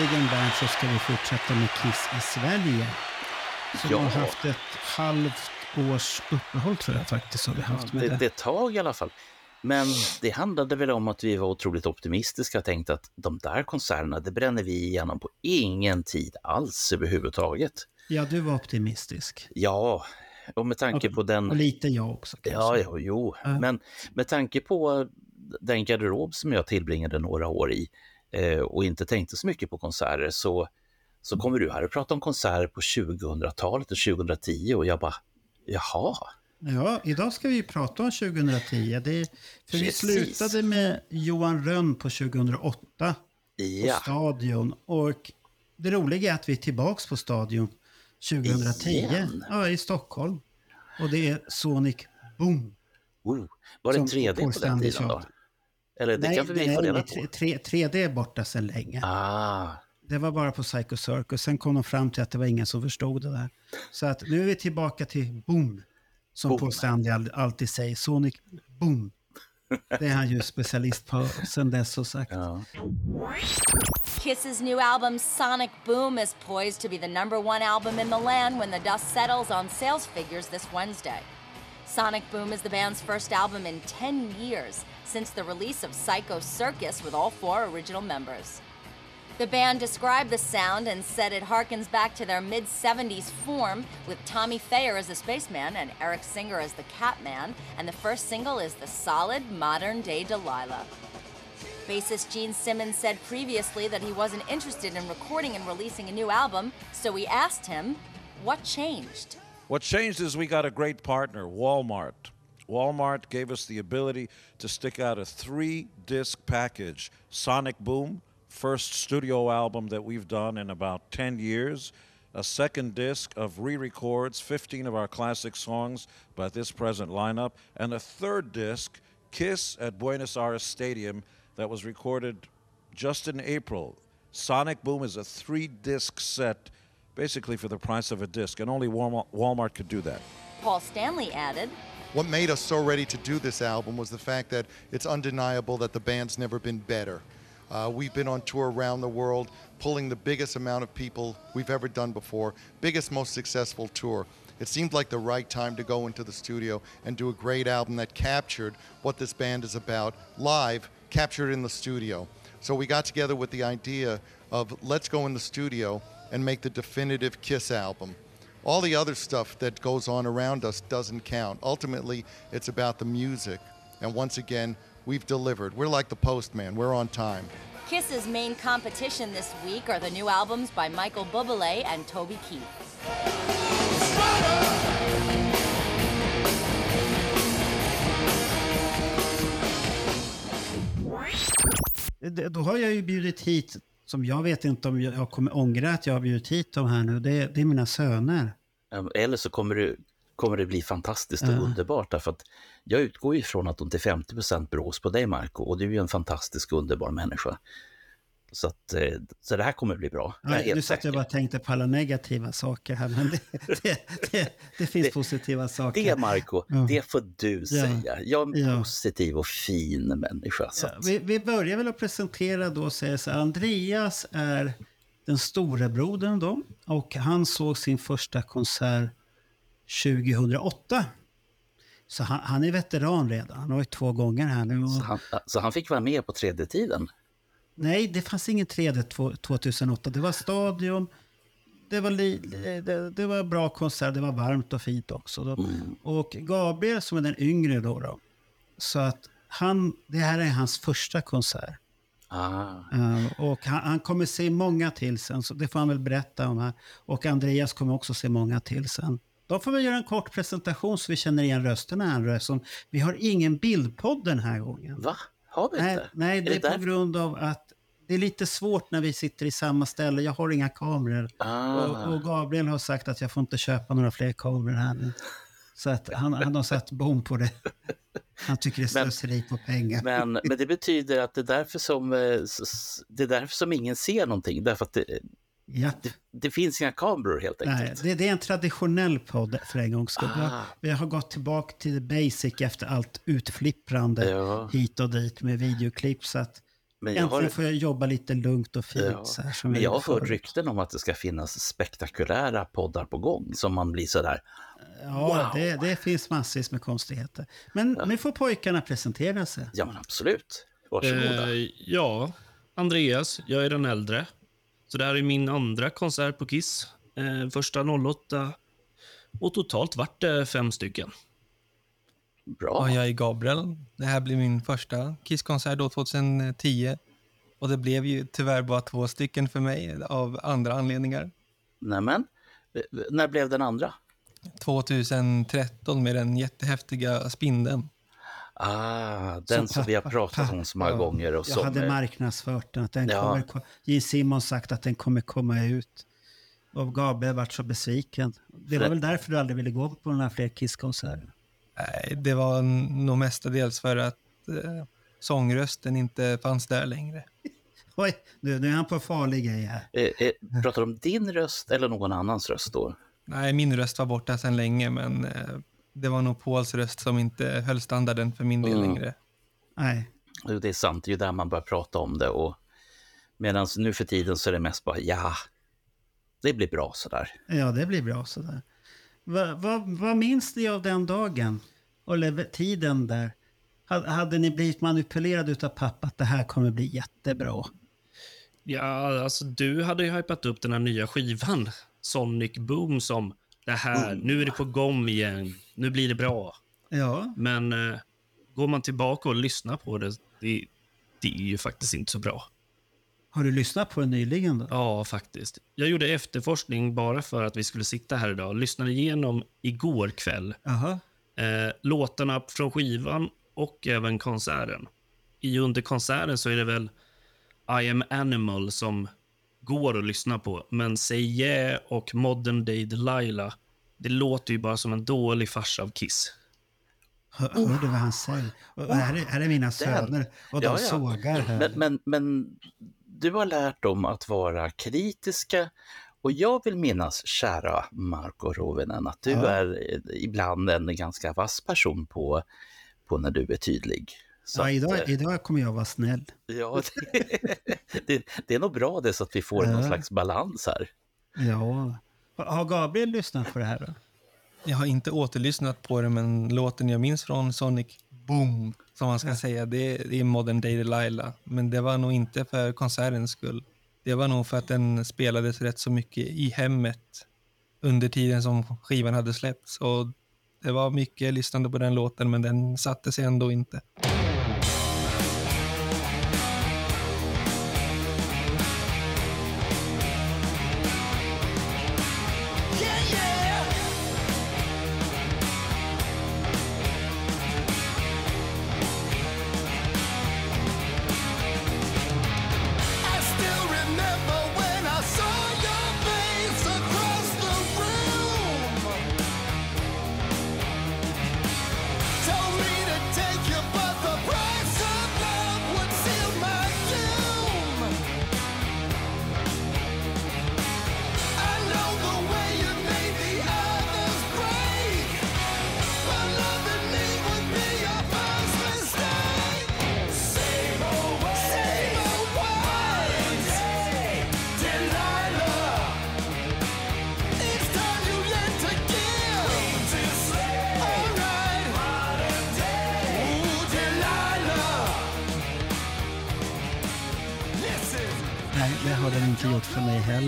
Äntligen Bernt så ska vi fortsätta med Kiss i Sverige. Som Ja. har haft ett halvt års uppehåll tror jag faktiskt har vi haft med Det, det. det tag i alla fall. Men det handlade väl om att vi var otroligt optimistiska och tänkte att de där konserterna, det bränner vi igenom på ingen tid alls överhuvudtaget. Ja, du var optimistisk. Ja, och med tanke Och- på den... Och lite jag också kanske. Ja, ja, jo. Ja. Men med tanke på den garderob som jag tillbringade några år i eh, och inte tänkte så mycket på konserter så, så kommer du här och pratar om konserter på 2000-talet och 2010 och jag bara, jaha, Ja, idag ska vi prata om 2010. Det för vi Precis. slutade med Johan Rönn på 2008 på ja, Stadion. Och det roliga är att vi är tillbaks på Stadion 2010. Igen? Ja, i Stockholm. Och det är Sonic Boom. oh, var det Som 3D Paul på den tiden då? Eller det kan vi få reda på. tre- tre- 3D är borta sedan länge. Ah, Det var bara på Psycho Circus. Sen kom de fram till att det var ingen som förstod det där. Så att nu är vi tillbaka till Boom. Som Boom. Paul Stanley all- alltid säger. Sonic Boom. Det är han ju specialist på sen dess så sagt. ja. Kiss's new album Sonic Boom is poised to be the number one album in the land when the dust settles on sales figures this Wednesday. Sonic Boom is the band's first album in 10 years since the release of Psycho Circus with all four original members. The band described the sound and said it harkens back to their mid 70s form with Tommy Thayer as the spaceman and Eric Singer as the Catman, and the first single is the solid modern day Delilah. Bassist Gene Simmons said previously that he wasn't interested in recording and releasing a new album, so we asked him, what changed? What changed is we got a great partner, Walmart. Walmart gave us the ability to stick out a three disc package Sonic Boom, first studio album that we've done in about 10 years, a second disc of re records, 15 of our classic songs by this present lineup, and a third disc, Kiss at Buenos Aires Stadium, that was recorded just in April. Sonic Boom is a three disc set, basically for the price of a disc, and only Walmart, Walmart could do that. Paul Stanley added, What made us so ready to do this album was the fact that it's undeniable that the band's never been better. Uh, we've been on tour around the world, pulling the biggest amount of people we've ever done before, biggest, most successful tour. It seemed like the right time to go into the studio and do a great album that captured what this band is about live, captured in the studio. So we got together with the idea of let's go in the studio and make the definitive Kiss album. All the other stuff that goes on around us doesn't count. Ultimately, it's about the music. And once again, we've delivered. We're like the postman, we're on time. Kiss's main competition this week are the new albums by Michael Bublé and Toby Keith. Eh, Det- Då har jag ju bjudit hit, som jag vet inte om jag kommer ångra att jag har bjudit hit dem här nu. Det, det är mina söner. Eller så kommer det, kommer det bli fantastiskt och Ja. underbart därför att jag utgår ifrån att de till 50% beror på dig Marco och du är ju en fantastisk underbar människa. Så, att, eh, så det här kommer bli bra. Nej, nu satt jag bara tänkte på alla negativa saker här, men det, det, det, det finns positiva saker. Det Marco, Ja. det får du säga. Jag är en Ja. positiv och fin människa. Ja, vi, vi börjar väl att presentera då och säga så Andreas är den store brodern då och han såg sin första konsert 2008. Så han, han är veteran redan, han har varit två gånger här nu. Så, han, så han fick vara med på tredje tiden. Nej, det fanns ingen 3D två- 2008, det var Stadion, det, var li, det, det var bra konsert, det var varmt och fint också. Mm. Och Gabriel som är den yngre då, då så att han, det här är hans första konsert. Ah. Uh, och han, han, kommer se många till sen, så det får han väl berätta om här. Och Andreas kommer också se många till sen. Då får vi göra en kort presentation så vi känner igen rösterna här. Vi har ingen bildpodd den här gången. Va? Har vi inte? Nej, nej det är, det på grund av att det är lite svårt när vi sitter i samma ställe. Jag har inga kameror. Ah. Och, och, Gabriel har sagt att jag får inte köpa några fler kameror här nu. Så att han, han har satt bom på det. Han tycker det är slöseri på pengar. Men, men det betyder att det är, därför som, eh, det är därför som ingen ser någonting. Därför att det, ja. det, det, finns inga kameror helt enkelt. Nej, det, det är en traditionell podd för en gångs skull. Ah. Vi har gått tillbaka till the basic efter allt utflipprande ja. hit och dit med videoklipp. Så att men jag Äntligen har... får jag jobba lite lugnt och fint. Ja. Så här, som men jag har hört rykten om att det ska finnas spektakulära poddar på gång som man blir sådär Ja, wow. det, det finns massvis med konstigheter. Men ja. nu får pojkarna presentera sig. Ja, men absolut. Varsågoda. Eh, ja, Andreas, jag är den äldre. Så det här är min andra konsert på Kiss. Eh, första 08 och totalt vart det fem stycken. Bra. Ja, jag är Gabriel. Det här blir min första Kiss-konsert 2010. Och det blev ju tyvärr bara två stycken för mig av andra anledningar. Nämen, när blev den andra? 2013 med den jättehäftiga spindeln. Ah, den som, som vi har pratat om så många ja, gånger. Och jag som, hade marknadsfört den. Att den ja. kommer, Gene Simon sagt att den kommer komma ut. Och Gabriel varit så besviken. Det var väl därför du aldrig ville gå på några fler Kiss-konserter? Nej, det var nog mestadels för att eh, sångrösten inte fanns där längre. Oj, nu, nu är han på farlig grej här. Eh, eh, pratar du om din röst eller någon annans röst då? Nej, min röst var borta sedan länge, men eh, det var nog Pauls röst som inte höll standarden för min del mm. längre. Nej. Det är sant, det är ju där man börjar prata om det. Och Medan nu för tiden så är det mest bara, ja, det blir bra sådär. Ja, det blir bra sådär. Vad va, va minns ni av den dagen? Eller tiden där? Hade ni blivit manipulerade av pappa att det här kommer bli jättebra? Ja, alltså du hade ju hypat upp den här nya skivan Sonic Boom som det här, mm. nu är det på gång igen, nu blir det bra. Ja. Men eh, går man tillbaka och lyssnar på det, det, det är ju faktiskt inte så bra. Har du lyssnat på den nyligen? Då? Ja, faktiskt. Jag gjorde efterforskning bara för att vi skulle sitta här idag. Lyssnade igenom igår kväll eh, låtarna från skivan och även konserten. I under konserten så är det väl I am animal som går att lyssna på. Men Say Yeah och Modern Day Delilah, det låter ju bara som en dålig farsa av Kiss. Hör, hör du vad han säger? Oh, här, är, här är mina söner och de ja, ja. sågar här. Men, men, men du har lärt dem att vara kritiska och jag vill minnas, kära Marco Rovinen, att du ja. är ibland en ganska vass person på, på när du är tydlig. Så ja, idag, att, eh, idag kommer jag vara snäll. Ja, det, det, det, är nog bra det så att vi får ja. någon slags balans här. Ja. Har Gabriel lyssnat på det här då? Jag har inte återlyssnat på det, men låten jag minns från Sonic Boom, som man ska säga, det, det är Modern Day Delilah. Men det var nog inte för konsertens skull. Det var nog för att den spelades rätt så mycket i hemmet under tiden som skivan hade släppts. Och det var mycket lyssnande på den låten, men den satte sig ändå inte.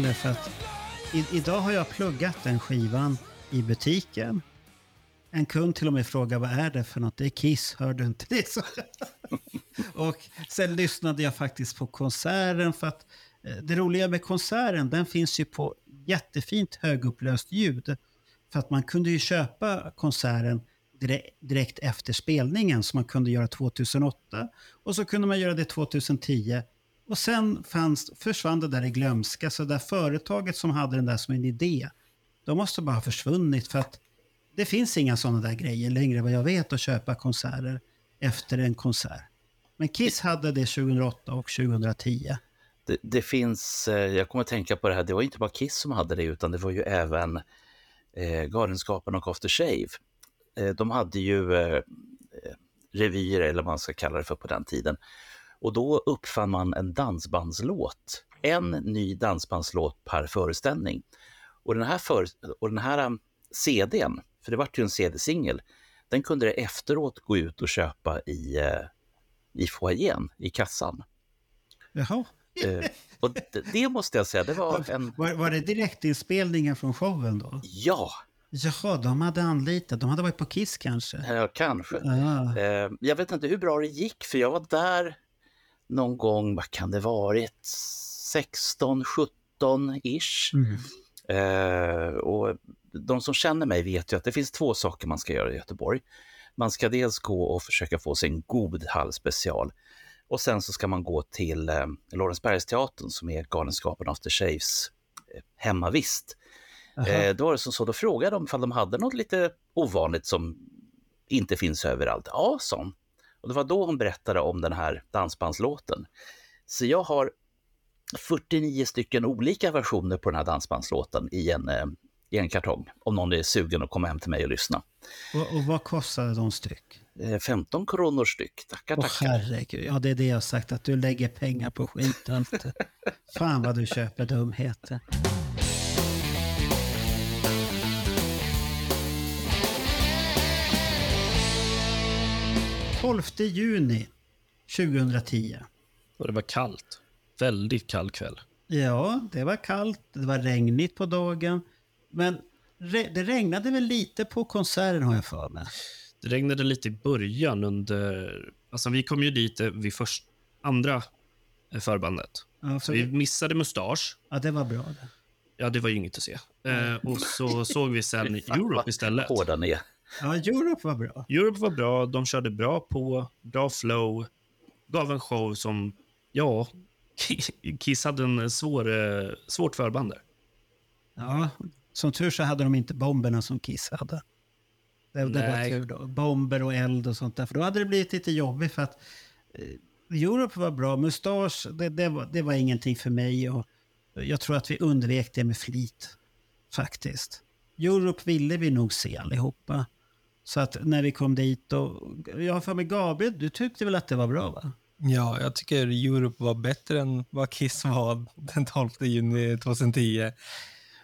Heller. För att I, idag har jag pluggat den skivan i butiken. En kund till och med frågar vad är det för något? Det är Kiss, hör du inte det? Och sen lyssnade jag faktiskt på konserten för att eh, det roliga med konserten, den finns ju på jättefint högupplöst ljud. För att man kunde ju köpa konserten direkt efter spelningen som man kunde göra 2008. Och så kunde man göra det 2010. Och sen fanns, försvann det där i glömska. Så det där företaget som hade den där som en idé, de måste bara ha försvunnit. För att det finns inga sådana där grejer längre vad jag vet att köpa konserter efter en konsert. Men Kiss hade det 2008 och 2010. Det, det, finns, eh, jag kommer att tänka på det här, det var inte bara Kiss som hade det utan det var ju även eh, Galenskaparna och After Shave. Eh, de hade ju eh, revyer eller vad man ska kalla det för på den tiden. Och då uppfann man en dansbandslåt, en ny dansbandslåt per föreställning. Och den här, för, och den här um, CDn, för det var ju en CD-singel, den kunde det efteråt gå ut och köpa i, eh, i foajén, i kassan. Jaha. Eh, och det, det, måste jag säga, det var en... Var, var det direktinspelningar från showen då? Ja. Jaha, de hade anlitat, de hade varit på Kiss kanske? Ja, kanske. Ah. Eh, jag vet inte hur bra det gick, för jag var där någon gång, vad kan det varit, 16, 17-ish. Mm. Eh, och de som känner mig vet ju att det finns två saker man ska göra i Göteborg. Man ska dels gå och försöka få sig en god halvspecial och sen så ska man gå till eh, Lorensbergsteatern som är Galenskapen After Shaves eh, hemmavist. Eh, då var det som så, då frågade de ifall de hade något lite ovanligt som inte finns överallt. Ja, sa Och det var då hon berättade om den här dansbandslåten. Så jag har 49 stycken olika versioner på den här dansbandslåten i en, eh, i en kartong. Om någon är sugen att komma hem till mig och lyssna. Och, och vad kostade de styck? 15 eh, kronor styck. Tackar, Åh, tackar. herregud. Ja, det är det jag har sagt, att du lägger pengar på skiten. Fan vad du köper dumheter. 12 juni 2010. Och det var kallt. Väldigt kall kväll. Ja, det var kallt. Det var regnigt på dagen. Men re det regnade väl lite på konserten har jag för mig. Det regnade lite i början under... Alltså vi kom ju dit eh, vid först, andra eh, förbandet. Ja, så vi missade Mustasch. Ja, det var bra det. Ja, det var ju inget att se. Eh, och så såg vi sen Europe istället. Hårda ner. Ja, Europe var bra. Europe var bra. De körde bra på, bra flow. Gav en show som, ja, Kiss hade en svår, eh, svårt förband där. Ja, som tur så hade de inte bomberna som Kiss hade. Det, det var tur då. Bomber och eld och sånt där. För då hade det blivit lite jobbigt för att eh, Europe var bra. Mustasch, det, det, var, det var ingenting för mig. Och jag tror att vi undvek det med flit. Faktiskt. Europe ville vi nog se allihopa. Så att när vi kom dit och jag har för mig Gabriel, du tyckte väl att det var bra va? Ja, jag tycker Europe var bättre än vad Kiss var den 12 juni 2010.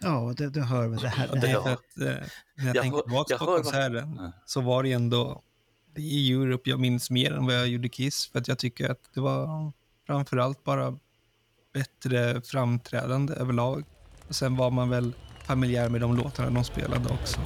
Ja, det, du hör väl det här. Det här. Att, eh, när jag, jag tänker tillbaka på konserten så var det ändå det är Europe jag minns mer än vad jag gjorde Kiss. För att jag tycker att det var framförallt bara bättre framträdande överlag. Och sen var man väl familjär med de låtarna de spelade också.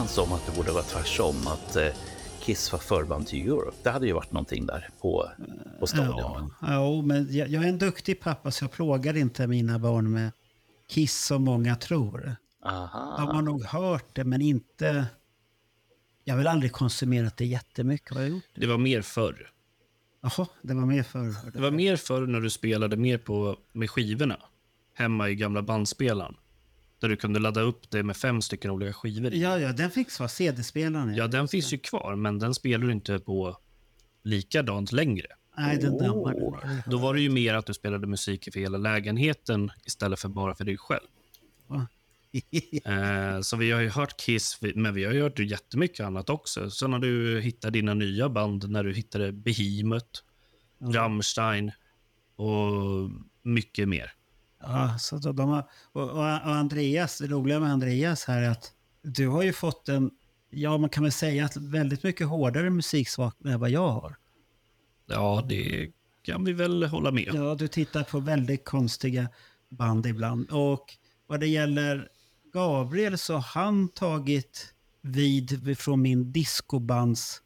Nästan som att det borde vara tvärsom, att eh, Kiss var förband till Europe. Det hade ju varit någonting där på, på stadion. Ja, ja men jag, jag är en duktig pappa så jag plågar inte mina barn med Kiss som många tror. Aha. De har nog hört det men inte... Jag har väl aldrig konsumerat det jättemycket. Har jag gjort? Det var mer förr. Jaha, det var mer förr. Det var mer förr när du spelade mer på, med skivorna. Hemma i gamla bandspelaren. Där du kunde ladda upp det med fem stycken olika skivor i. Ja, ja, den fick vara CD-spelaren. Ja, den finns ju kvar, men den spelar du inte på likadant längre. Nej, den dammar. Åh. Då var det ju mer att du spelade musik för hela lägenheten istället för bara för dig själv. Eh, så vi har ju hört Kiss, men vi har ju hört jättemycket annat också. Så när du hittar dina nya band, när du hittade Behemoth, Rammstein och mycket mer. Ja, så de har, och, och, Andreas, det roliga med Andreas här är att du har ju fått en, ja man kan väl säga att väldigt mycket hårdare musiksmak än vad jag har. Ja, det kan vi väl hålla med. Ja, du tittar på väldigt konstiga band ibland. Och vad det gäller Gabriel så har han tagit vid från min discobands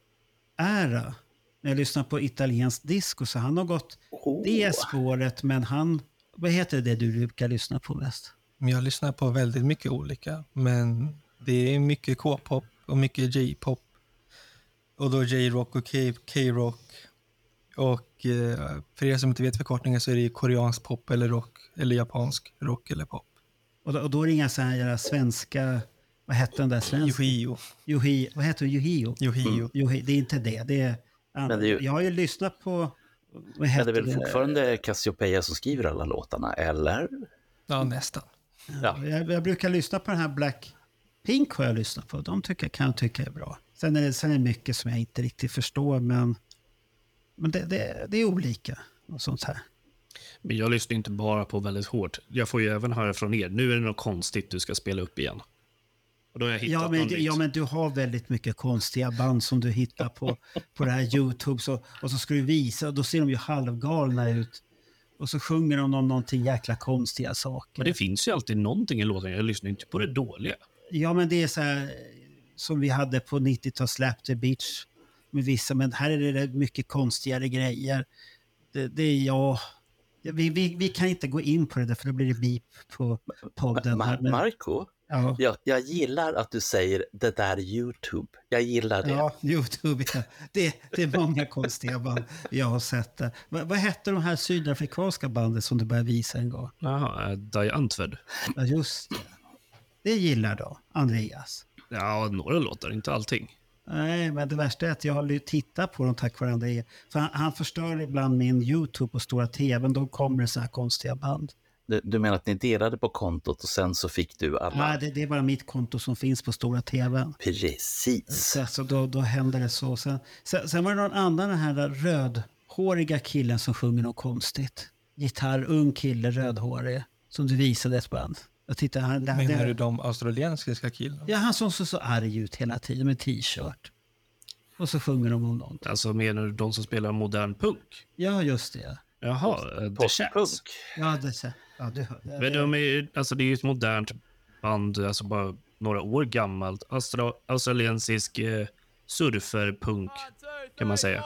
ära. När jag lyssnar på italiensk disco så han har gått det spåret men han, vad heter det du brukar lyssna på mest? Jag lyssnar på väldigt mycket olika, men det är mycket K-pop och mycket J-pop. Och då J-rock och K-rock. Och eh, för er som inte vet förkortningen så är det ju koreansk pop eller rock, eller japansk rock eller pop. Och då, och då är det inga så här svenska, vad hette den där svenska? Yohio. Yohi, vad heter det? Yohio? Yohio. Yohi, det är inte det. det är, Men det är ju- Jag har ju lyssnat på, vad hette det är väl det? fortfarande Cassiopeia som skriver alla låtarna, eller? Ja, nästan. Ja. Jag, jag brukar lyssna på den här Black Pink har jag lyssnat på. De tycker, kan jag tycka är bra. Sen är det, sen är det mycket som jag inte riktigt förstår, men, men det, det, det är olika. Och sånt här. Men jag lyssnar inte bara på väldigt hårt. Jag får ju även höra från er, nu är det något konstigt du ska spela upp igen. Och då har jag hittat Ja men, nytt. ja, men du har väldigt mycket konstiga band som du hittar på, på det här YouTube. Så, och så ska du visa och då ser de ju halvgalna ut. Och så sjunger de om någonting jäkla konstiga saker. Men det finns ju alltid någonting i låten. Jag lyssnar inte på det dåliga. Ja, men det är så här som vi hade på 90-tal Slap the Bitch med vissa, men här är det mycket konstigare grejer. Det, det är jag. Vi, vi, vi kan inte gå in på det där för då blir det beep på podden. här, Ma- Marco, ja. jag, jag gillar att du säger det där YouTube. Jag gillar det. Ja, Youtube. Ja. Det, det är många konstiga band jag har sett. Där. Vad, vad hette de här sydafrikanska bandet som du började visa en gång? Jaha, äh, Die Antved. Ja, just det. Det gillar då Andreas. Ja, några låtar, inte allting. Nej, men det värsta är att jag har tittat på dem tack vare Andreas. För han, han förstör ibland min YouTube på stora tvn. Då kommer det så här konstiga band. Du, menar att ni delade på kontot och sen så fick du alla? Nej, det, det är bara mitt konto som finns på stora tvn. Precis. Så, så då, då händer det så. Sen, sen, sen var det någon annan, den här rödhåriga killen som sjunger något konstigt. Gitarr, ung kille, rödhårig. Som du visade ett band. Jag tittar, han, det, Menar det, du de australiensiska killarna? Ja, han som såg så arg ut hela tiden med t-shirt. Och så sjunger de om någonting. Alltså menar du de som spelar modern punk? Ja, just det. Jaha, äh, The Chats. Ja, det, ja, det hör. Men de är, alltså det är ju ett modernt band, alltså bara några år gammalt. Austra, australiensisk eh, surferpunk, kan man säga.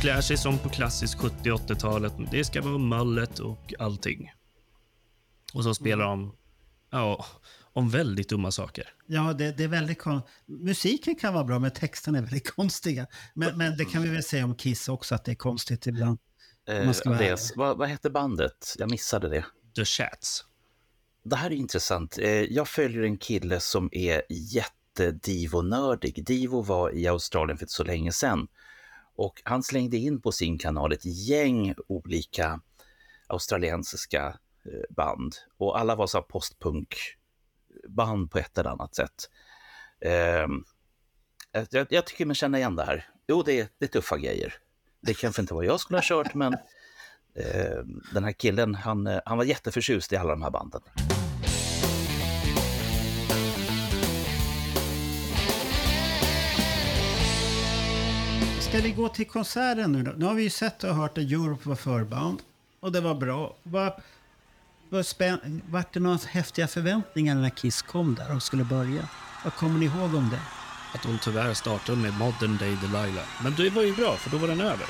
Klär sig som på klassiskt 70-80-talet. Det ska vara mallet och allting. Och så spelar de ja, om väldigt dumma saker. Ja, det, det är väldigt kon- Musiken kan vara bra, men texterna är väldigt konstiga. Men, men det kan vi väl säga om Kiss också, att det är konstigt ibland. Eh, Andreas, vad, vad hette bandet? Jag missade det. The Chats. Det här är intressant. Eh, Jag följer en kille som är jättedivonördig. Divo var i Australien för inte så länge sedan. Och han slängde in på sin kanal ett gäng olika australiensiska eh, band. Och alla var så postpunkband på ett eller annat sätt. Ehm, eh, jag, jag tycker man känner igen det här. Jo, det är, det är tuffa grejer. Det kanske inte var jag skulle ha kört, men eh, den här killen, han, eh, han var jätteförtjust i alla de här banden. Ska vi gå till konserten nu då? Nu har vi ju sett och hört att Europe var förband. Och det var bra. Var, var spän- det några häftiga förväntningar när Kiss kom där och skulle börja? Vad kommer ni ihåg om det? Att hon tyvärr startade med Modern Day Delilah. Men det var ju bra, för då var den över.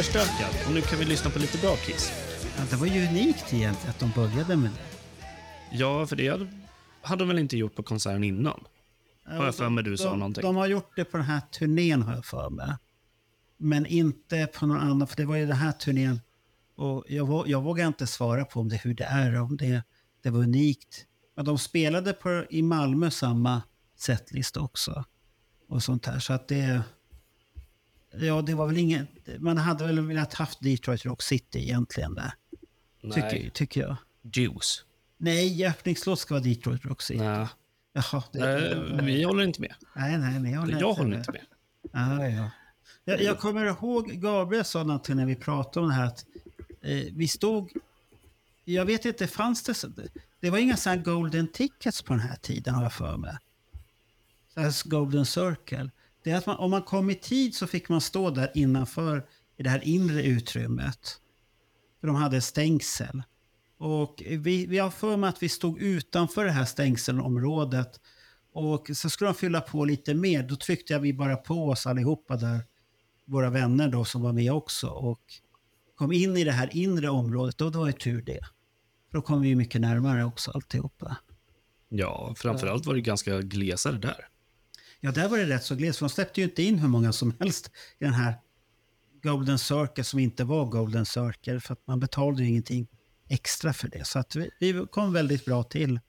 Överstökad och nu kan vi lyssna på lite bra Kiss. Ja, det var ju unikt egentligen att de började med det. Ja, för det hade, hade de väl inte gjort på konserten innan? Har jag för mig du sa de, någonting. De har gjort det på den här turnén har jag för mig. Men inte på någon annan, för det var ju den här turnén. Och jag, jag vågar inte svara på om det, hur det är, om det, det var unikt. Men de spelade på, i Malmö samma setlist också. Och sånt här. Så att det... Ja, det var väl inget... Man hade väl velat haft Detroit Rock City egentligen där. Tycker, tycker jag. Juice. Nej, öppningslåt ska vara Detroit Rock City. Nej, Jaha, det, Nej, vi håller inte med. nej, nej, jag håller Jag håller inte med. Ja, ja. Jag, jag kommer ihåg Gabriel sa någonting när vi pratade om det här att eh, vi stod... Jag vet inte, fanns det... Det var inga sådana golden tickets på den här tiden har jag för mig. Så här golden circle. Det är att man, om man kom i tid så fick man stå där innanför i det här inre utrymmet. För de hade stängsel. Och vi, vi har för mig att vi stod utanför det här stängselområdet. Och så skulle de fylla på lite mer. Då tryckte jag vi bara på oss allihopa där. Våra vänner då som var med också. Och kom in i det här inre området. Då, då var det tur det. För då kom vi ju mycket närmare också alltihopa. Ja, framförallt var det ganska glesare där. Ja, där var det rätt så glest. För de släppte ju inte in hur många som helst i den här Golden Circle som inte var Golden Circle. För att man betalade ju ingenting extra för det. Så att vi, vi kom väldigt bra till.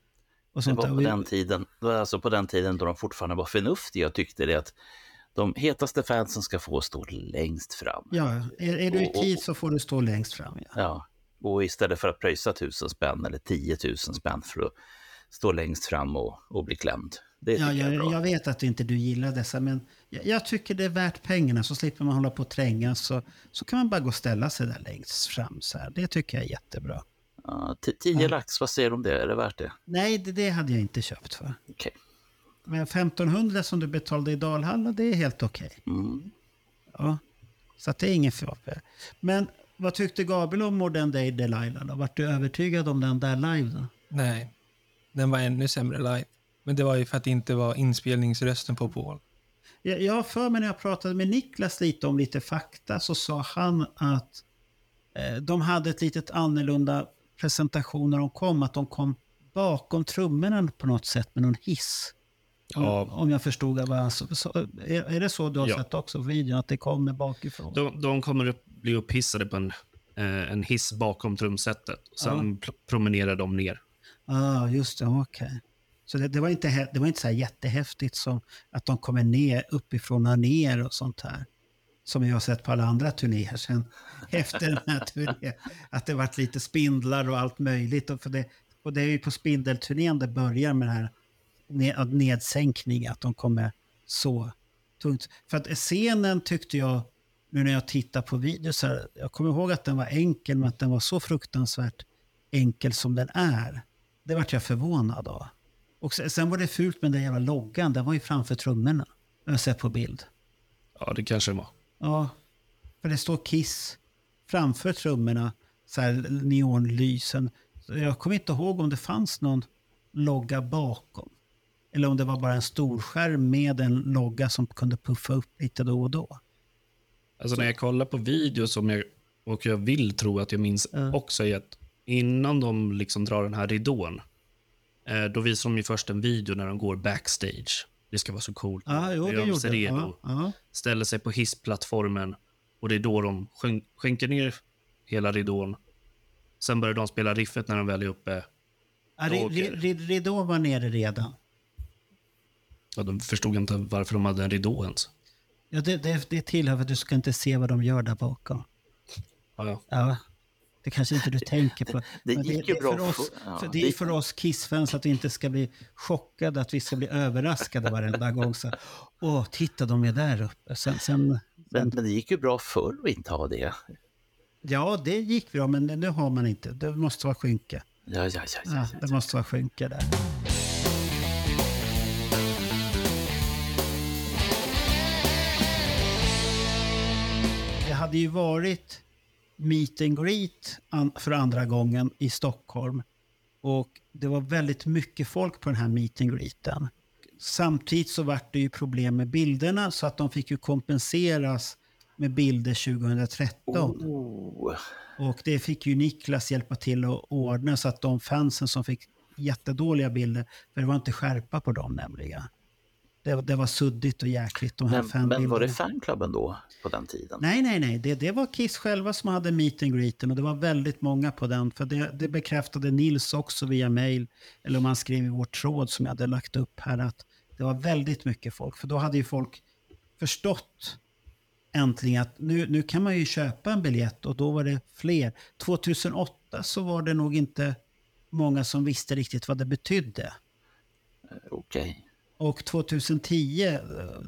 Och Det sånt var där. på den tiden, det var alltså på den tiden då de fortfarande var förnuftiga och tyckte det att de hetaste fansen ska få stå längst fram. Ja, är, är du i tid så får du stå längst fram. Ja. Ja, och istället för att pröjsa tusen spänn eller 10 000 spänn för att stå längst fram och, och bli klämd. Det Ja, jag jag, jag vet att inte du gillar dessa, men jag, jag tycker det är värt pengarna. Så slipper man hålla på och trängas. Så, så kan man bara gå och ställa sig där längst fram. Så här. Det tycker jag är jättebra. Ja, t- 10 lax, vad säger du om det? Är det värt det? Nej, det, det hade jag inte köpt för. Okej. Men 1500 som du betalade i Dalhalla, det är helt okej. Mm. Ja. Så att det är ingen fara. Men vad tyckte Gabriel om Modern Day Delilah? Då? Vart du övertygad om den där live? Då? Nej, den var ännu sämre live. Men det var ju för att det inte var inspelningsrösten på Paul. Jag, har för mig när jag pratade med Niklas lite om lite fakta så sa han att eh, de hade ett litet annorlunda presentation när de kom. Att de kom bakom trummorna på något sätt med någon hiss. Om, Ja. om jag förstod. Så, är, det så du har Ja. sett också på videon? Att det kommer bakifrån? De, de kommer upp, bli upphissade på en, eh, en hiss bakom trumsetet. Sen pr- promenerar de ner. Ja, ah, just det. Okej. Så det, det var inte, det var inte så här jättehäftigt som att de kommer ner uppifrån och ner och sånt här. Som jag har sett på alla andra turnéer sen efter den här turnén. Att det varit lite spindlar och allt möjligt. Och, för det, och det är ju på spindelturnén det börjar med den här ned, nedsänkning, att de kommer så tungt. För att scenen tyckte jag, nu när jag tittar på videos här, jag kommer ihåg att den var enkel, men att den var så fruktansvärt enkel som den är. Det vart jag förvånad av. Och sen, var det fult med den jävla loggan, den var ju framför trummorna. Jag har sett på bild. Ja, det kanske det var. Ja, för det står Kiss framför trummorna, så här neonlysen. Jag kommer inte ihåg om det fanns någon logga bakom. Eller om det var bara en storskärm med en logga som kunde puffa upp lite då och då. Alltså när jag kollar på videos som jag, och jag vill tro att jag minns Ja. också är att innan de liksom drar den här ridån, då visar de ju först en video när de går backstage. Det ska vara så coolt. Ja, jo, det gör de sig redo, Ja, ja. ställer sig på hissplattformen och det är då de skän- skänker ner hela ridån. Sen börjar de spela riffet när de väl är uppe. Ri- Ridån var nere redan. Ja, de förstod inte varför de hade en ridå ens. Ja, det, det, det tillhör för att du ska inte se vad de gör där bakom. Ja, ja. Ja, det kanske inte du tänker på. Det Men gick ju är bra För oss, ja, för det det är för oss Kiss-fans att vi inte ska bli chockade, att vi ska bli överraskade varenda gång. Så, Åh, titta de är där uppe. Sen, sen, Men, men det gick ju bra förr att inte ha det. ja, det gick bra, men nu har man inte. Det måste vara skynke. Ja, ja, ja. ja, Ja, ja. det måste vara skynke där. Det hade ju varit meet and greet för andra gången i Stockholm. Och det var väldigt mycket folk på den här meet and greeten. Samtidigt så var det ju problem med bilderna så att de fick ju kompenseras med bilder 2013. Oh, Och det fick ju Niklas hjälpa till att ordna så att de fansen som fick jättedåliga bilder, för det var inte skärpa på dem nämligen. Det, det var suddigt och jäkligt de här men, men var det fanklubben då, på den tiden? Nej, nej, nej. Det, det var Kiss själva som hade meet and greeten och det var väldigt många på den. För det, det bekräftade Nils också via mail, eller om han skrev i vår tråd som jag hade lagt upp här, att det var väldigt mycket folk. För då hade ju folk förstått äntligen att nu, nu kan man ju köpa en biljett och då var det fler. 2008 så var det nog inte många som visste riktigt vad det betydde. Okej. Och 2010, eh,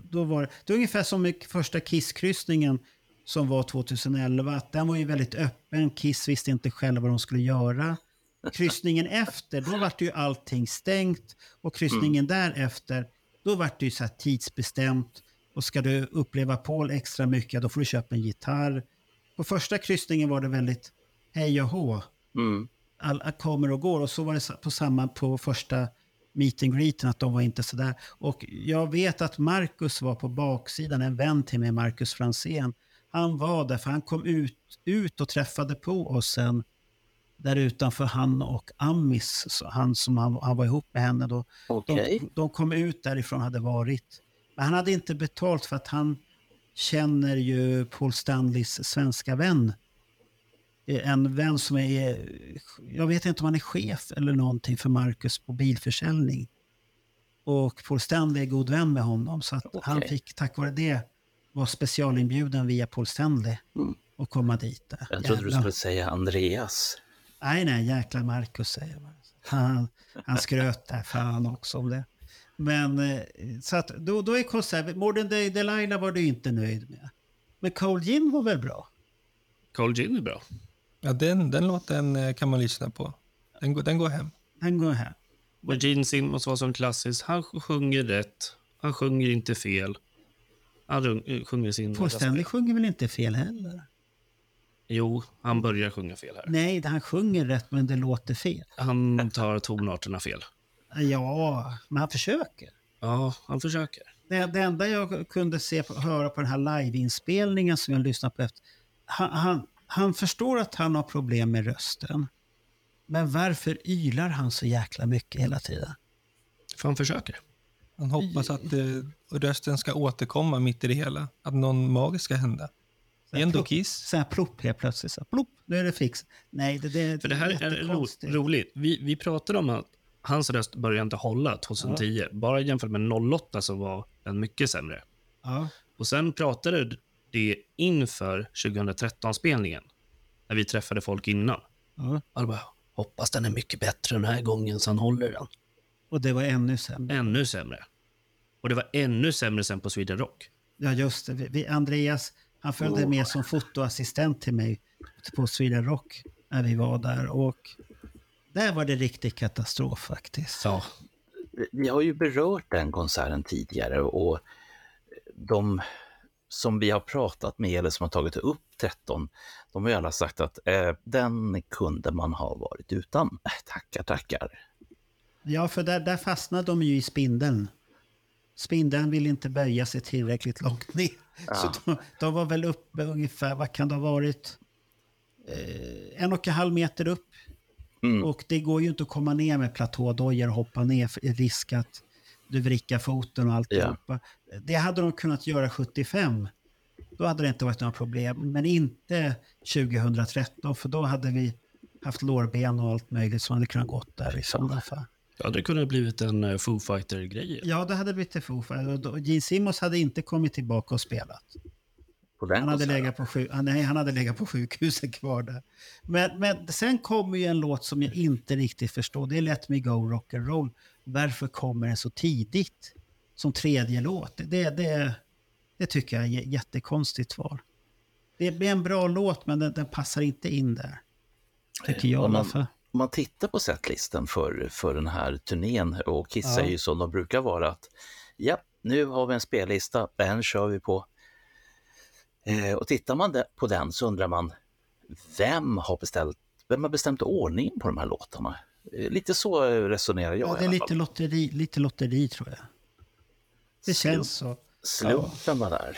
då var det, det var ungefär som med första Kiss-kryssningen som var 2011. Att den var ju väldigt öppen. Kiss visste inte själva vad de skulle göra. Kryssningen efter, då var det ju allting stängt. Och kryssningen därefter, då var det ju så tidsbestämt. Och ska du uppleva Paul extra mycket, då får du köpa en gitarr. På första kryssningen var det väldigt hej och hå Mm. alla kommer och går. Och så var det på samma på första meet and greeten, att de var inte sådär. Och jag vet att Marcus var på baksidan, en vän till mig, Marcus Fransén. Han var där, för han kom ut, ut och träffade på oss sen där utanför han och Amis, han som han, han var ihop med henne då. Okej. De, de kom ut därifrån hade varit. Men han hade inte betalt för att han känner ju Paul Stanleys svenska vän. Eh, En vän som är, jag vet inte om han är chef eller någonting för Marcus på bilförsäljning. Och Paul Stanley är god vän med honom så att han Okej. fick tack vare det vara specialinbjuden via Paul Stanley Mm. och komma dit. Där. Jag trodde du Jävlar. skulle säga Andreas. Nej, nej, jäkla Marcus säger man. Han, han skröt där fan också om det. Men eh, så att då, då är konsert, Modern Day Delilah var du inte nöjd med. Men Cold Gin var väl bra? Cold Gin är bra. Ja, den, den låten eh, kan man lyssna på. Den, går- den går hem. Den går här. Och Gene Simmons var som klassisk. Han sjunger rätt. Han sjunger inte fel. Han eh, sjunger sin... Paul Stanley sjunger väl inte fel heller? Jo, han börjar sjunga fel här. Nej, han sjunger rätt men det låter fel. Han tar tonarterna fel. Ja, men han försöker. Ja, han försöker. Det, det enda jag kunde se höra på den här liveinspelningen som jag lyssnade på efter, han, han, han förstår att han har problem med rösten. Men varför ylar han så jäkla mycket hela tiden? För han försöker. Han hoppas att eh, rösten ska återkomma mitt i det hela. Att någon magiskt ska hända. Det är ändå Kiss. Så här plopp helt plötsligt. Så här, plopp, nu är det fix. Nej, det, det, För det här är ro, jättekonstigt. roligt. Vi, vi pratade om att hans röst började inte hålla 2010. Bara jämfört med 08 så var den mycket sämre. Ja, Och sen pratade det inför 2013-spelningen. När vi träffade folk innan. ja. Alla bara, hoppas den är mycket bättre den här gången så han håller den. Och det var ännu sämre. Ännu sämre. Och det var ännu sämre sen på Sweden Rock. Ja, just det. Vi, Andreas, han följde med som fotoassistent till mig på Sweden Rock när vi var där. Och där var det riktig katastrof faktiskt. Ja. Vi har ju berört den konserten tidigare och de som vi har pratat med eller som har tagit upp 13, de har ju alla sagt att eh, den kunde man ha varit utan. Äh, tackar, tackar. Ja, för där, där fastnade de ju i spindeln. Spindeln vill inte böja sig tillräckligt långt ner. Så de, de var väl uppe ungefär, vad kan det ha varit? Eh, en och en halv meter upp. Mm. Och det går ju inte att komma ner med platådojor och hoppa ner för risk att du vrickar foten och alltihopa. Det hade de kunnat göra 75. Då hade det inte varit några problem. Men inte 2013 för då hade vi haft lårben och allt möjligt som hade kunnat gått där i sådana fall. Ja, det kunde ha blivit en eh, Foo Fighter-grej. Ja, det hade blivit en Foo då- Gene Simmons hade inte kommit tillbaka och spelat. På den Han hade, legat på sjuk- ah, nej, han hade legat på sjukhuset kvar där. Men, men sen kommer ju en låt som jag inte riktigt förstår. Det är Let Me Go Rock'n'Roll. Varför kommer den så tidigt? Som tredje låt. Det, det, det tycker jag är j- jättekonstigt val. Det blir en bra låt men den, den passar inte in där. Tycker jag man, fall. om man tittar på setlisten för, för den här turnén och Kiss Ja. är ju som de brukar vara att ja, nu har vi en spellista, den kör vi på. Eh, och tittar man på den så undrar man vem har beställt, vem har bestämt ordningen på de här låtarna? Eh, lite så resonerar jag Ja, det är lite lotteri, lite lotteri tror jag. Det känns så. Slumpen var där.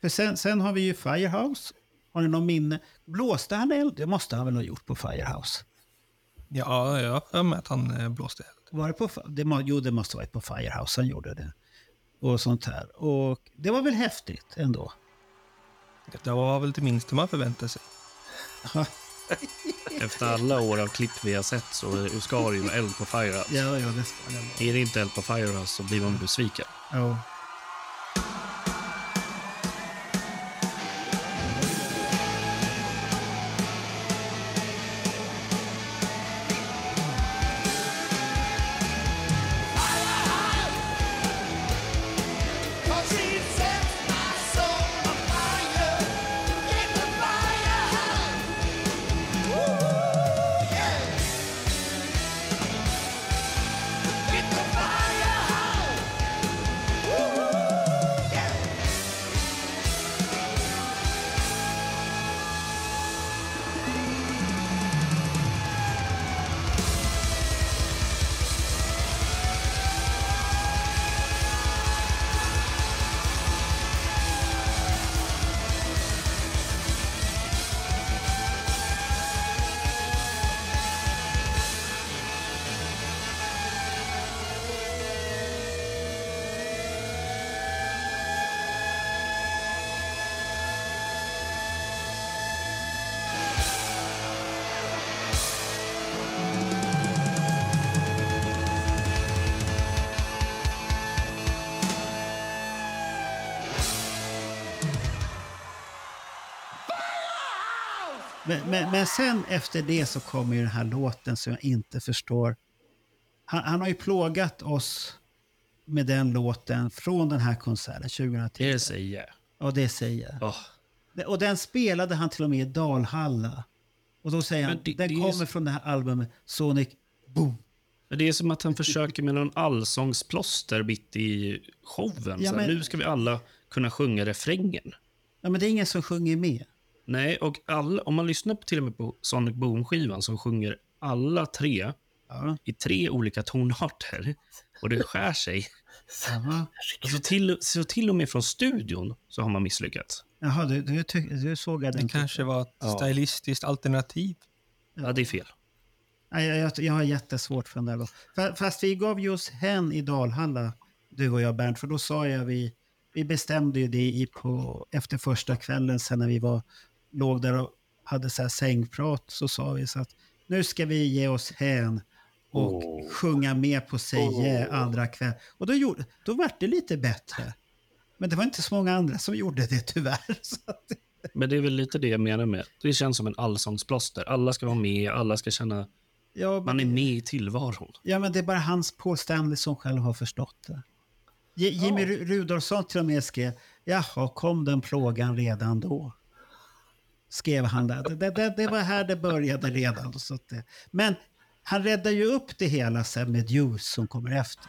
För sen, sen har vi ju Firehouse. Har ni någon minne? Blåste han eld? Det måste han väl ha gjort på Firehouse? Ja, jag har mig att han eh, blåste eld. Var det på, det, må- jo, det måste ha varit på Firehouse han gjorde det. Och sånt här. Och det var väl häftigt ändå. Det var väl det minsta man förväntade sig. Efter alla år av klipp vi har sett så ju vara eld på Firehouse. Ja, ja, det ska vara. Är det inte eld på Firehouse så blir man besviken. Ja. Sen efter det så kommer ju den här låten som jag inte förstår. Han, han har ju plågat oss med den låten från den här konserten 2010. Det säger jag. Ja, det säger jag. Det- Och den spelade han till och med i Dalhalla. Och då säger han, det- den det är kommer så- från det här albumet Sonic Boom. Men Det är som att han försöker med någon allsångsplåster mitt i showen. Ja, men- Nu ska vi alla kunna sjunga refrängen. Ja, men det är ingen som sjunger med. Nej, och all, om man lyssnar på, till och med på Sonic Boom-skivan så sjunger alla tre Ja. i tre olika tonarter och det skär sig. Jaha, Så till, så till och med från studion så har man misslyckats. Jaha du, du, du sågade Det den. kanske var ett Ja. stylistiskt alternativ. Ja, det är fel. Nej, jag, jag, jag har jättesvårt för den där. låten. Fa- Fast vi gav just hen i Dalhalla, du och jag Bernt, för då sa jag vi, vi bestämde ju det i på, efter första kvällen sen när vi var, låg där och hade så här sängprat så sa vi så att nu ska vi ge oss hän och Åh. sjunga med på Seje andra kväll. Och då, gjorde, då var det lite bättre. Men det var inte så många andra som gjorde det tyvärr. Att, Men det är väl lite det jag menar med. Det känns som en allsångsplåster. Alla ska vara med, alla ska känna ja, men man är med i tillvaron. Ja, men det är bara hans Stanley som själv har förstått det. J- Jimmy Ru- Rudolfsson till och med skrev, jaha, kom den plågan redan då? Skrev han där. Det, det, det, var här det började redan. Så att eh, men han räddar ju upp det hela sen med Juice som kommer efter.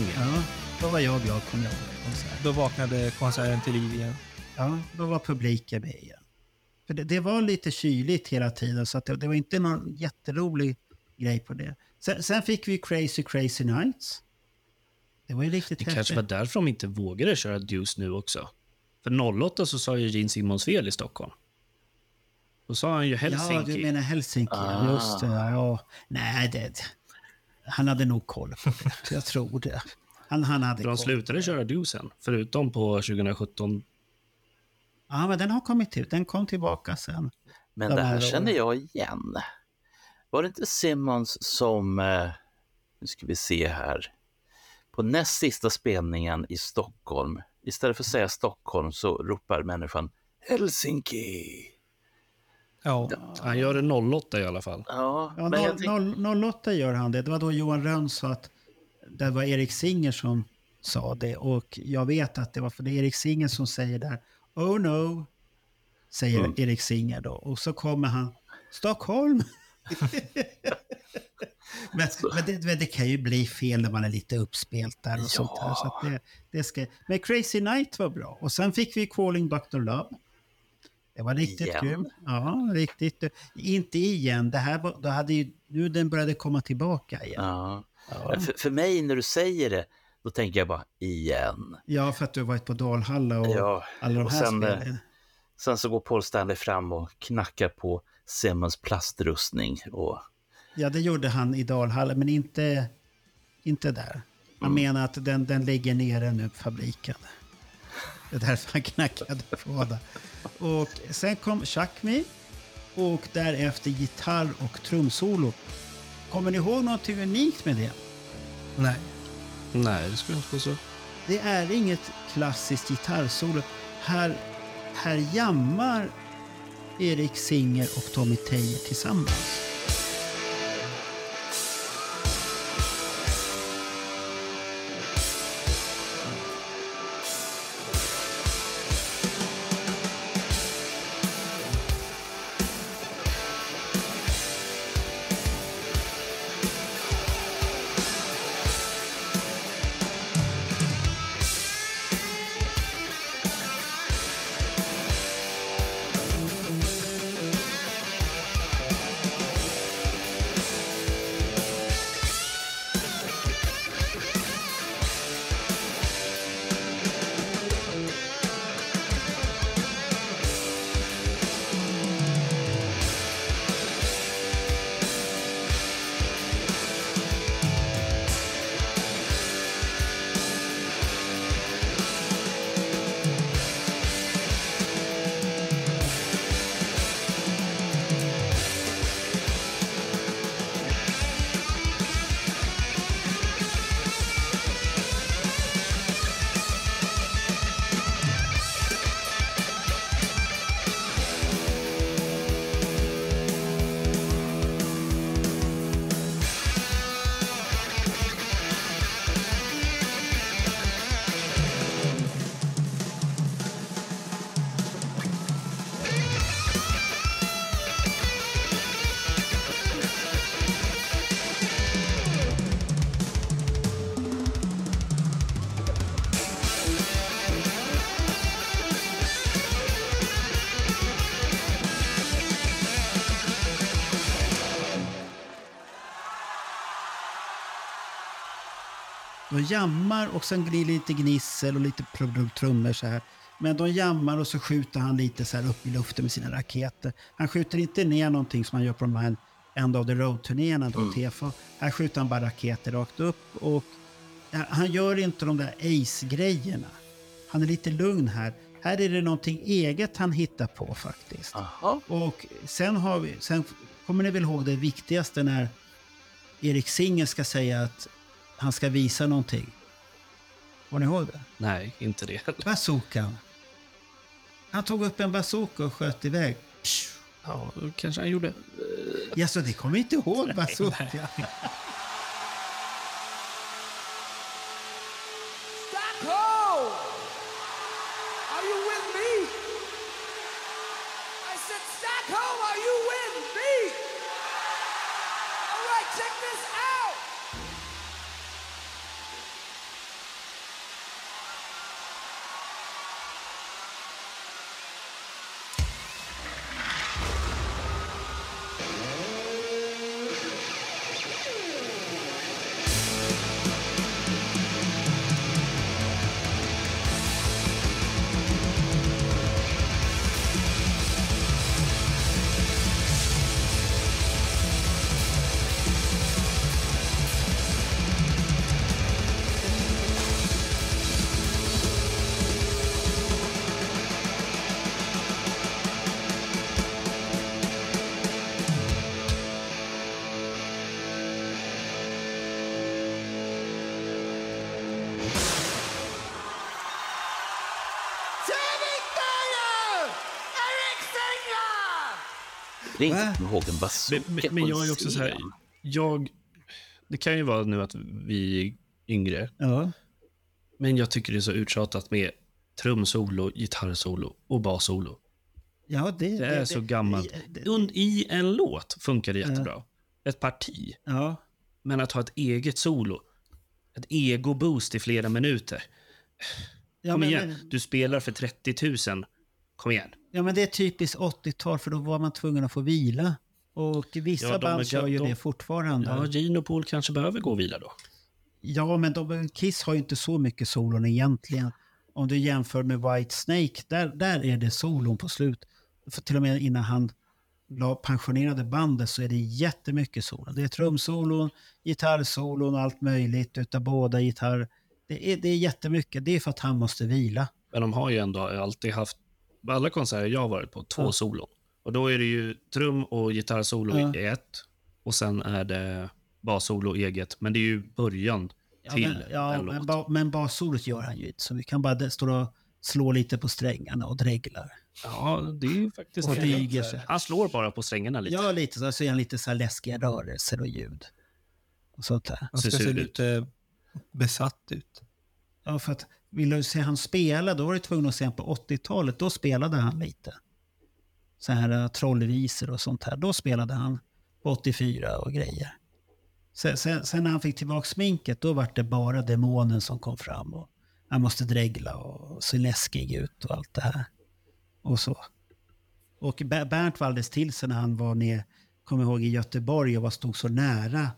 Det igen. Ja, då var jag glad, kommer jag ihåg. konsert. Då vaknade konserten till liv igen. Ja, då var publiken med igen. För det, det var lite kyligt hela tiden, så det, det var inte någon jätterolig grej på det. Sen, sen fick vi Crazy Crazy Nights. Det var ju riktigt Det häftigt. kanske var därför de inte vågade köra Deuce nu också. För 08 så sa ju Gene Simmons fel i Stockholm. Då sa han ju Ja, Helsinki. du menar Helsinki. Ah. Just det. Ja. Nej, det, han hade nog koll på det. Jag tror det. Han, han hade För de koll. slutade köra Deuce sen, förutom på 2017. Ja, men den har kommit ut. Den kom tillbaka sen. Men De det här här känner jag igen. Var det inte Simmons som, eh, nu ska vi se här, på näst sista spelningen i Stockholm, istället för att säga Stockholm så ropar människan Helsinki. Ja, Han gör det 08 i alla fall. Ja, Ja, men jag tänk- noll- noll- 08 gör han det. Det var då Johan Rönn sa att det var Erik Singer som sa det. Och jag vet att det var för det är Erik Singer som säger där. Oh no, säger Mm. Erik Singer då. Och så kommer han, Stockholm. men men, det, men det kan ju bli fel när man är lite uppspelt där och sånt där. Så att det, det ska, men Crazy Night var bra. Och sen fick vi Calling Dr. Love. Det var riktigt Igen? kul. Ja, riktigt. Inte igen. Det här var, då hade ju, nu den började komma tillbaka igen. ja. Ja. För, för mig när du säger det, då tänker jag bara igen. Ja, för att du har varit på Dalhalla och Ja, alla de och här sen, eh, spelen. Sen så går Paul Stanley fram och knackar på Simmons plastrustning. Och, Ja, det gjorde han i Dalhalla, men inte, inte där. Han Mm. menar att den, den ligger nere nu fabriken. Det är därför han knackade på det. Och sen kom Chuck Me och därefter gitarr och trumsolo. Kommer ni ihåg något unikt med det? nej. Nej, det skulle jag inte så. Det är inget klassiskt gitarrsolo. Här, här jammar Erik Singer och Tommy Teijer tillsammans. Jammar och sen blir det lite gnissel och lite trummor så här. Men de jammar och så skjuter han lite så här upp i luften med sina raketer. Han skjuter inte ner någonting som han gör på de här End of the Road-turnéerna, då, TFA. Här skjuter han bara raketer rakt upp och han gör inte de där Ace-grejerna. Han är lite lugn här. Här är det någonting eget han hittar på faktiskt. Aha. Och sen, har vi, sen kommer ni väl ihåg det viktigaste när Erik Singer ska säga att han ska visa någonting. Kommer ni ihåg det? Nej, inte det. Bazookan. Han tog upp en bazooka och sköt iväg. Ja, kanske han gjorde. Ja, så ni kommer inte ihåg bazooka? Stockholm! Are you with me? I said, Stockholm, are you with me? All right, check this out. Det är inte komma ihåg en bazooka Men, men, jag är också så här, jag... Det kan ju vara nu att vi är yngre, Ja. men jag tycker det är så uttjatat med trumsolo, gitarrsolo och bassolo. Ja, det, Det är så gammalt. det- Und- I en låt funkar det jättebra. Ett parti. Ja. Men att ha ett eget solo, ett ego-boost i flera minuter. Ja, Kom men, igen, men- du spelar för 30 000. Kom igen. Ja, men det är typiskt 80-tal för då var man tvungen att få vila. Och vissa Ja, band gör ju de- det fortfarande. Ja, Gino Pool kanske behöver gå och vila då. Ja, men de, Kiss har ju inte så mycket solon egentligen. Om du jämför med White Snake, där, där är det solon på slut. För till och med innan han la, pensionerade bandet så är det jättemycket solon. Det är trumsolon, gitarrsolon och allt möjligt utav båda gitarr. Det är, det är jättemycket. Det är för att han måste vila. Men de har ju ändå alltid haft, på alla konserter jag har varit på, två Ja. solon. Och då är det ju trum och gitarrsolo Ja. i ett. Och sen är det bassolo eget. Men det är ju början Ja, till men, ja, en men, ba, men bassolot gör han ju inte så mycket. Han bara står och slår lite på strängarna och dreglar. Ja, det är ju faktiskt... Och flyger sig. Han slår bara på strängarna lite. Ja, lite så. Så är han lite så här läskiga rörelser och ljud. Och sånt där. Han ska Ser se lite besatt ut. Ja, för att vill du se han spela, då var du tvungen att se honom på 80-talet. Då spelade han lite. Så här eh, trollvisor och sånt här. Då spelade han på 84 och grejer. Sen, sen, sen när han fick tillbaka sminket, då var det bara demonen som kom fram. Och han måste dregla och se läskig ut och allt det här. Och så. Och Bernt var alldeles till sig när han var ner, kommer ihåg, i Göteborg och var stod så nära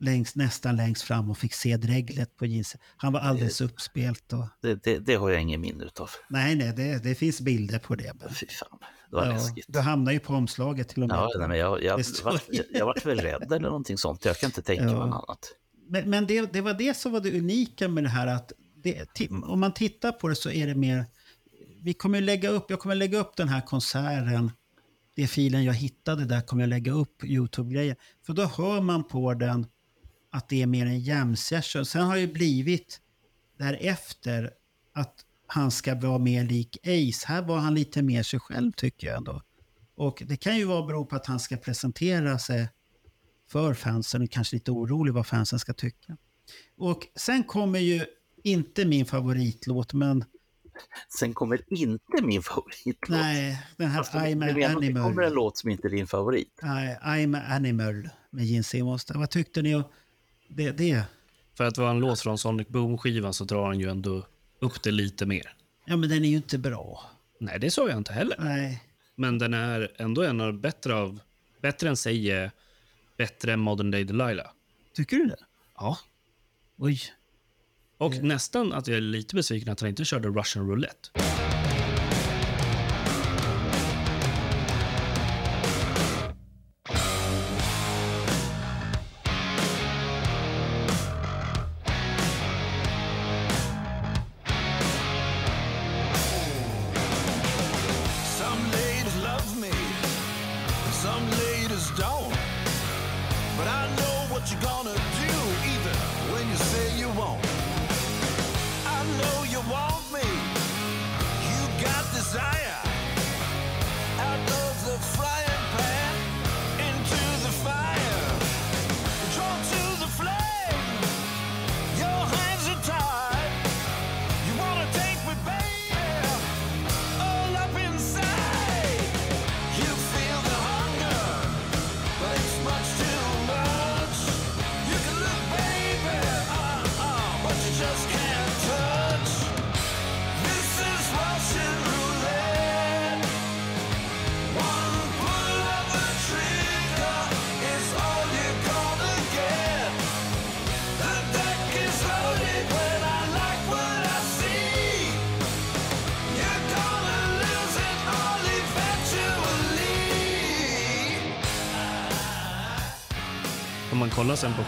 längst, nästan längst fram och fick se dreglet på jeans. Han var alldeles uppspelt. Och, Det, det, det har jag ingen minne utav. nej, nej, det, det finns bilder på det. Fy fan, det var läskigt. du hamnar ju på omslaget till och med. Ja, nej, men jag, jag, står- vart, jag, jag vart väl rädd eller någonting sånt. Jag kan inte tänka Ja. mig något annat. Men, men det, det var det som var det unika med det här att det, om man tittar på det så är det mer... Vi kommer lägga upp, jag kommer lägga upp den här konserten. Det filen jag hittade där kommer jag lägga upp Youtube-grejer. För då hör man på den att det är mer en jam session. Sen har det blivit därefter att han ska vara mer lik Ace. Här var han lite mer sig själv tycker jag ändå. Och det kan ju vara bero på att han ska presentera sig för fansen och kanske lite orolig vad fansen ska tycka. Och sen kommer ju inte min favoritlåt, men Sen kommer inte min favoritlåt. nej, den här det- I'm an att det kommer en animal. låt som inte är din favorit. Nej, I'm an animal med Gene Simmons. Vad tyckte ni om det? det? För att vara en låt från Sonic Boom-skivan så drar han ju ändå upp det lite mer. Ja, men den är ju inte bra. Nej, det sa jag inte heller. Nej, Men den är ändå en av bättre av... Bättre än Säge, bättre än Modern Day Delilah. tycker du det? Ja. Oj. Och nästan att jag är lite besviken att han inte körde Russian Roulette.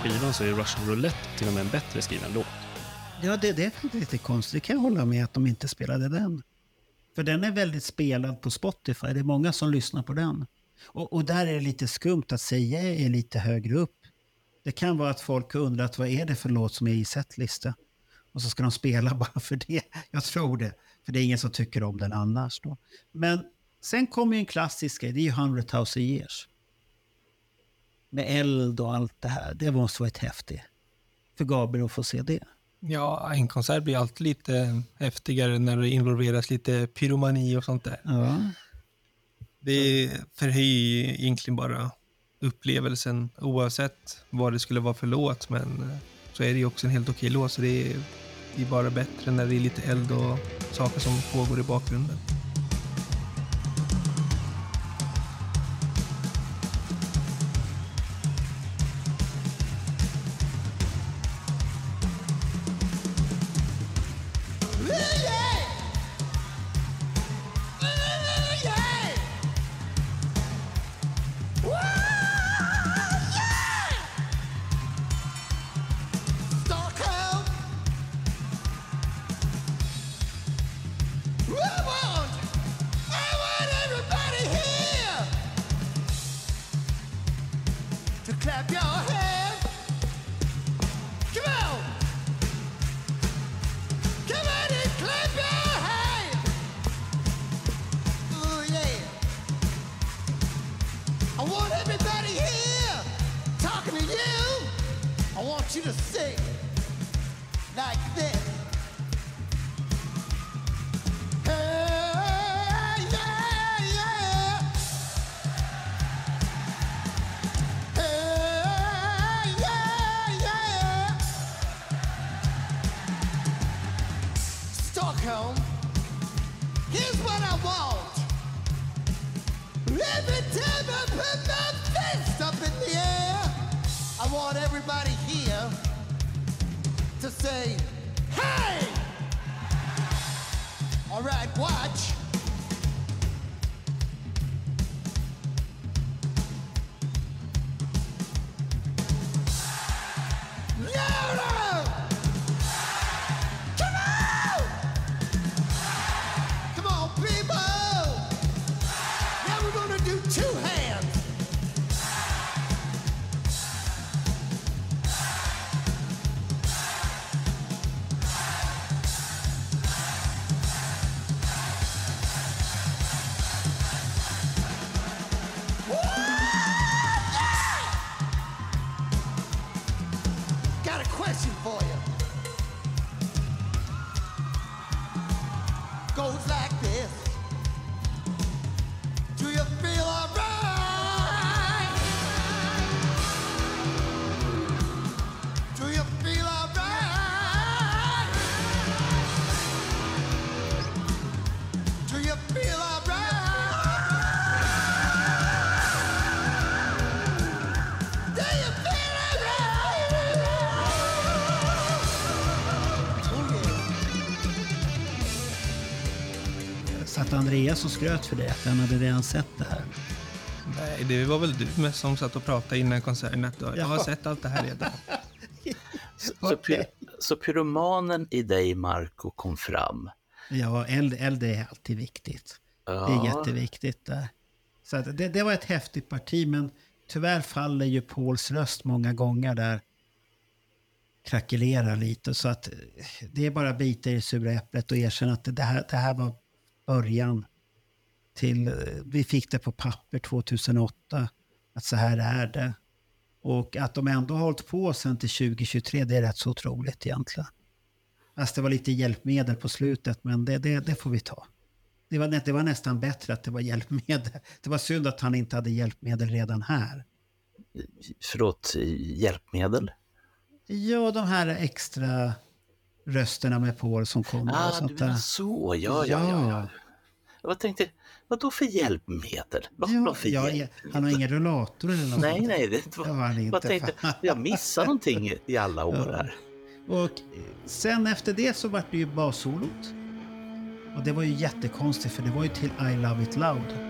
Skivan så är Russian Roulette till och med en bättre skriven låt. Ja, det, det är lite konstigt. Det kan jag hålla med att de inte spelade den. För den är väldigt spelad på Spotify. Det är många som lyssnar på den. Och, och där är det lite skumt att säga är lite högre upp. Det kan vara att folk har undrat vad är det för låt som är i setlista. Och så ska de spela bara för det. Jag tror det. För det är ingen som tycker om den annars. Då. Men sen kommer ju en klassisk grej. Det är ju 100 000 years. Med eld och allt det här. Det måste varit häftigt. För Gabriel att få se det. Ja, en konsert blir alltid lite häftigare när det involveras lite pyromani och sånt där. Ja. Det förhöjer egentligen bara upplevelsen oavsett vad det skulle vara för låt. Men eh, så är det ju också en helt okej låt, så det är, det är bara bättre när det är lite eld och saker som pågår i bakgrunden. Satt Andreas och skröt för det, att han hade redan sett det här. Nej, det var väl du mest som satt och pratade innan konserten. Att jag har sett allt det här redan. Så, py, så pyromanen i dig, Marco, kom fram. Ja, eld, eld är alltid viktigt. Det är Ja. jätteviktigt där. Så att det, det var ett häftigt parti, men tyvärr faller ju Pauls röst många gånger där. Krackelerar lite, så att det är bara bita i sura äpplet och erkänna att det här, det här var början till... eh, Vi fick det på papper 2008, att så här är det. Och att de ändå har hållit på sen till 2023, det är rätt så otroligt egentligen. Fast det var lite hjälpmedel på slutet, men det, det, det får vi ta. Det var, det var nästan bättre att det var hjälpmedel. Det var synd att han inte hade hjälpmedel redan här. Förlåt, hjälpmedel? Ja, de här extra rösterna med Paul som kommer. och Ah, sånt du menar så, ja, ja, ja. ja. Jag tänkte, vad då för hjälpmedel? Vad, Ja, för ja, hjälp? han har ingen rullator eller något. Nej, nej, det Det var, han jag inte. tänkte, jag missade någonting i alla år här. Och sen efter det så vart det ju bassolot. Och det var ju jättekonstigt för det var ju till I Love It Loud.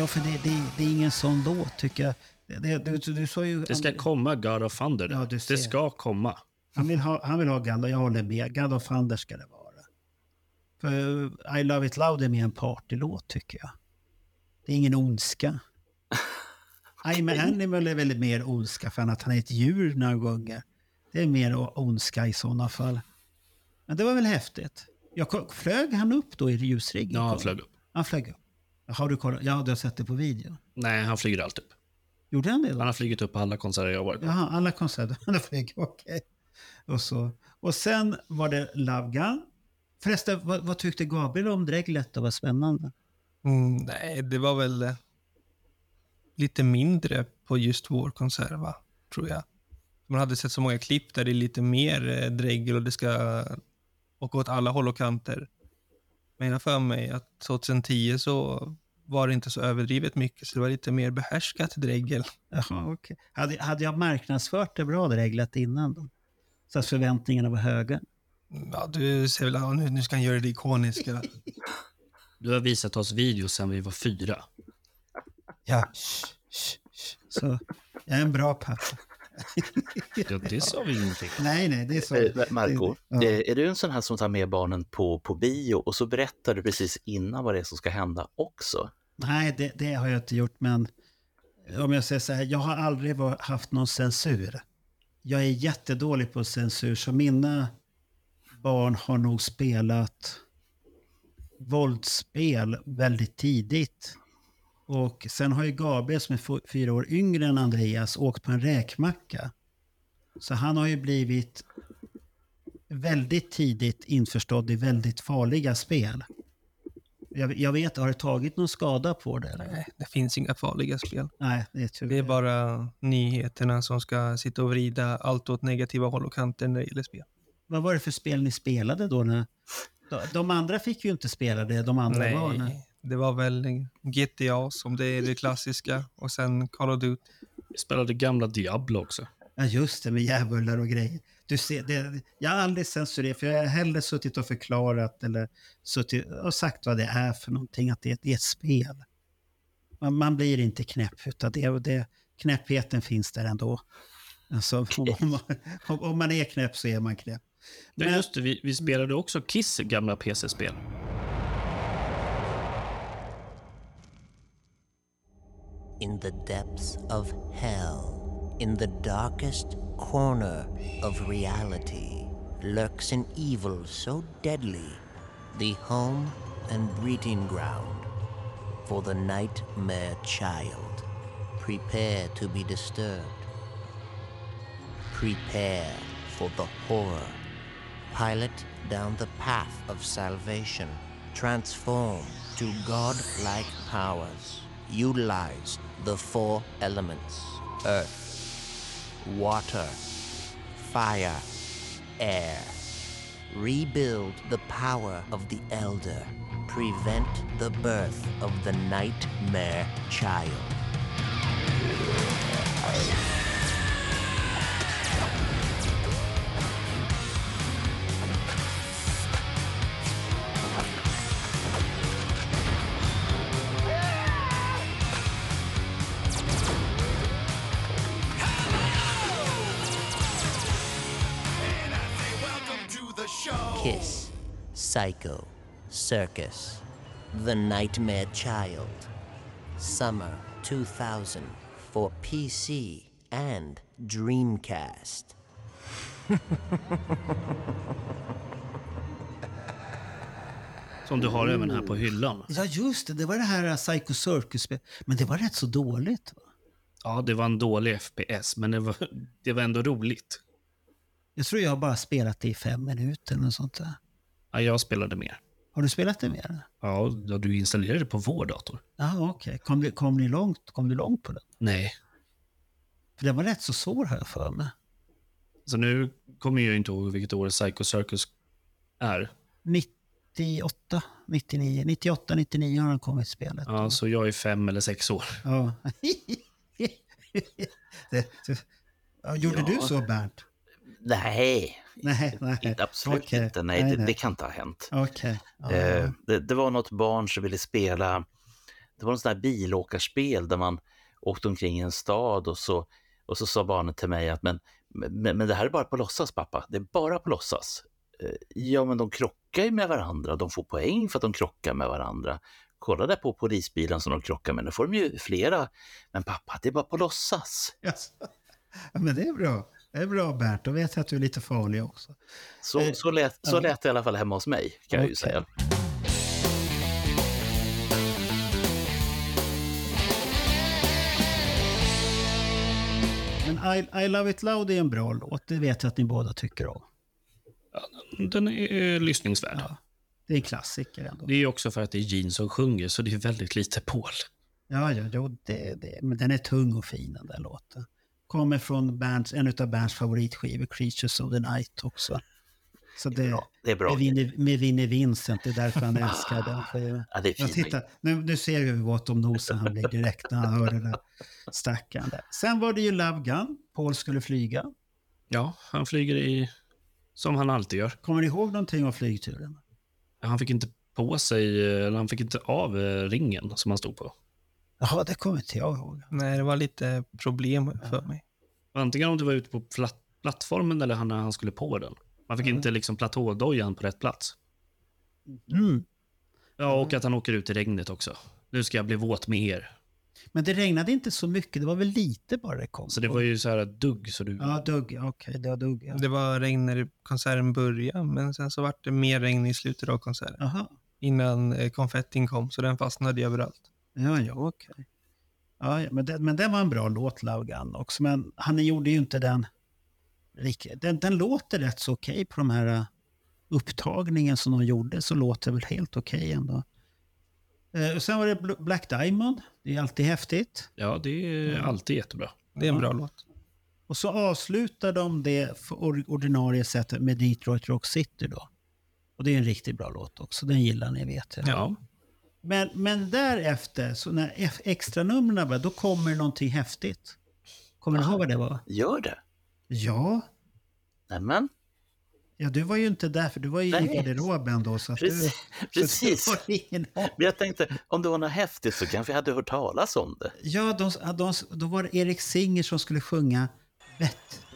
Ja, för det, det, det är ingen sån låt tycker jag. Det, du, du sa ju... Det ska komma God of Thunder. Ja, du det ska komma. Han vill ha, han vill ha God, jag håller med. God of Thunder ska det vara. För I Love It Loud är mer en partylåt tycker jag. Det är ingen ondska. I'm an Animal är väldigt mer ondska för att han är ett djur några gånger. Det är mer ondska i sådana fall. Men det var väl häftigt. Jag, flög han upp då i ljusriggen? Ja, han flög upp. Han flög upp. Har du kollat? Ja, du har sett det på video. Nej, han flyger alltid upp. Gjorde han det då? Han har flugit upp på alla konserter jag har varit på. Jaha, alla konserter. Han flög, okej. Och, så. och sen var det Love Gun. Förresten, vad, vad tyckte Gabriel om dreglet? Det var spännande. Mm, nej, det var väl eh, lite mindre på just vår konsert, va? tror jag. Man hade sett så många klipp där det är lite mer eh, dregel och det ska åka åt alla håll och kanter. Men jag har för mig att 2010 så var det inte så överdrivet mycket, så det var lite mer behärskat dregel. Jaha, okej. Hade, hade jag marknadsfört det bra, dreglet, innan? Då? Så att förväntningarna var höga? Ja, du ser väl, ja, nu, nu ska han göra det ikoniska. Du har visat oss videos sen vi var fyra. Ja. Shh, shh, shh. Så, jag är en bra pappa. Ja, det sa vi ingenting. Nej, nej, det är så. Eh, Marco, det- ja. är du en sån här som tar med barnen på, på bio och så berättar du precis innan vad det är som ska hända också? Nej, det, det har jag inte gjort, men om jag säger så här, jag har aldrig haft någon censur. Jag är jättedålig på censur, så mina barn har nog spelat våldsspel väldigt tidigt. Och sen har ju Gabriel som är fyra år yngre än Andreas åkt på en räkmacka. Så han har ju blivit väldigt tidigt införstådd i väldigt farliga spel. Jag, jag vet, har det tagit någon skada på det? Eller? Nej, det finns inga farliga spel. Nej, det är tur. Det är bara nyheterna som ska sitta och vrida allt åt negativa håll och kanter när det gäller spel. Vad var det för spel ni spelade då? När, de, de andra fick ju inte spela det, de andra var. när- Nej, det var väl GTA som det är det klassiska och sen Call of Duty. Vi spelade gamla Diablo också. Ja, just det, med djävullar och grejer. Du ser, det, jag har aldrig censurerat, för jag har hellre suttit och förklarat eller suttit och sagt vad det är för någonting, att det, är- det är ett spel. Man, man blir inte knäpp, utan det, det, knäppheten finns där ändå. Alltså, om, om, man- om, om man är knäpp så är man knäpp. Ja, Men- just det, vi, vi spelade också Kiss gamla PC-spel. In the depths of hell, in the darkest corner of reality, lurks an evil so deadly, the home and breeding ground for the nightmare child. Prepare to be disturbed. Prepare for the horror. Pilot down the path of salvation. Transform to godlike powers. Utilize the four elements earth, water, fire, air. Rebuild the power of the elder. Prevent the birth of the nightmare child. Psycho, Circus, The Nightmare Child. Summer 2000 for PC and Dreamcast. Som du har även här på hyllan. Ja, just det. Det var det här Psycho circus Men det var rätt så dåligt. Va? Ja, det var en dålig FPS, men det var, det var ändå roligt. Jag tror jag bara spelat det i fem minuter eller sånt där. Ja, jag spelade mer. Har du spelat det mer? Ja, du installerade det på vår dator. Ja, okej. Kom, du- kom, ni långt? kom du långt på den? Nej. För den var rätt så svår jag för mig. Så nu kommer jag inte ihåg vilket år Psycho Circus är. 98, 99, 98, 99 har den kommit spelet. Ja, så jag är fem eller sex år. Ja. det, det, gjorde Ja. du så Bernt? Nej, Nej, nej. inte, absolut Okej. inte. Nej, Nej, det, nej. det kan inte ha hänt. Ja. Eh, det, det var något barn som ville spela, det var något sånt där bilåkarspel där man åkte omkring i en stad och så, och så sa barnet till mig att men, men, men det här är bara på låtsas pappa, det är bara på låtsas. Eh, ja men de krockar ju med varandra, de får poäng för att de krockar med varandra. Kolla där på polisbilen som de krockar med, nu får de ju flera. Men pappa, det är bara på låtsas. Ja, men det är bra. Det är bra Bernt, då vet jag att du är lite farlig också. Så, Eh, så, lät, så ja. lät det i alla fall hemma hos mig, kan jag ju säga. Men I, I Love It Loud är en bra låt, det vet jag att ni båda tycker om. Den är lyssningsvärd. Ja. Det är en klassiker ändå. Det är också för att det är Gene som sjunger, så det är väldigt lite Paul. Ja, ja, jo, det, det. Men den är tung och fin den där låten. Kommer från bands, en av Berns favoritskivor, Creatures of the Night också. Så det, Ja, det är bra. med Vinnie, med Vinnie Vincent, det är därför han älskar den skivan. Ja, det är fint. titta, nu, nu ser vi hur våt om nosen han blir direkt när han hör det där stackaren där. Sen var det ju Love Gun, Paul skulle flyga. Ja, han flyger i... Som han alltid gör. Kommer ni ihåg någonting om flygturen? Han fick inte på sig, eller han fick inte av eh, ringen som han stod på. Jaha, det kommer inte jag ihåg. Nej, det var lite problem för mig. Antingen om det var ute på platt, plattformen eller han, när han skulle på den. Man fick inte liksom platådojan på rätt plats. Mm. Ja, och att han åker ut i regnet också. Nu ska jag bli våt med er. Men det regnade inte så mycket, det var väl lite bara det kom. Så det var ju så här dugg, så du... Ja, dugg, okej, det var dugg. Ja. Det var regn när konserten började, men sen så var det mer regn i slutet av konserten. Jaha. innan eh, konfettin kom, så den fastnade överallt. Ja, ja, okej. Ja, ja, men, det, men det var en bra låt, Love Gun också. Men han gjorde ju inte den riktigt. Den, den låter rätt så okej på de här uh, upptagningen som de gjorde. Så låter det väl helt okej ändå. Eh, och sen var det Bl- Black Diamond. Det är alltid häftigt. Ja, det är alltid jättebra. Det är en bra låt. Och så avslutar de det ordinarie sättet med Detroit Rock City då. Och det är en riktigt bra låt också. Den gillar ni vet jag. Ja. Men, men därefter, så när extranumren börjar, då kommer någonting häftigt. Kommer ni ihåg vad det var? Gör det? Ja. Nämen, Ja, du var ju inte där, för du var ju Nej. i garderoben då. Så precis. du, precis. Så du ingen Men jag tänkte, om det var något häftigt så kanske jag hade hört talas om det. Ja, de, de, då var det Erik Singer som skulle sjunga Bett.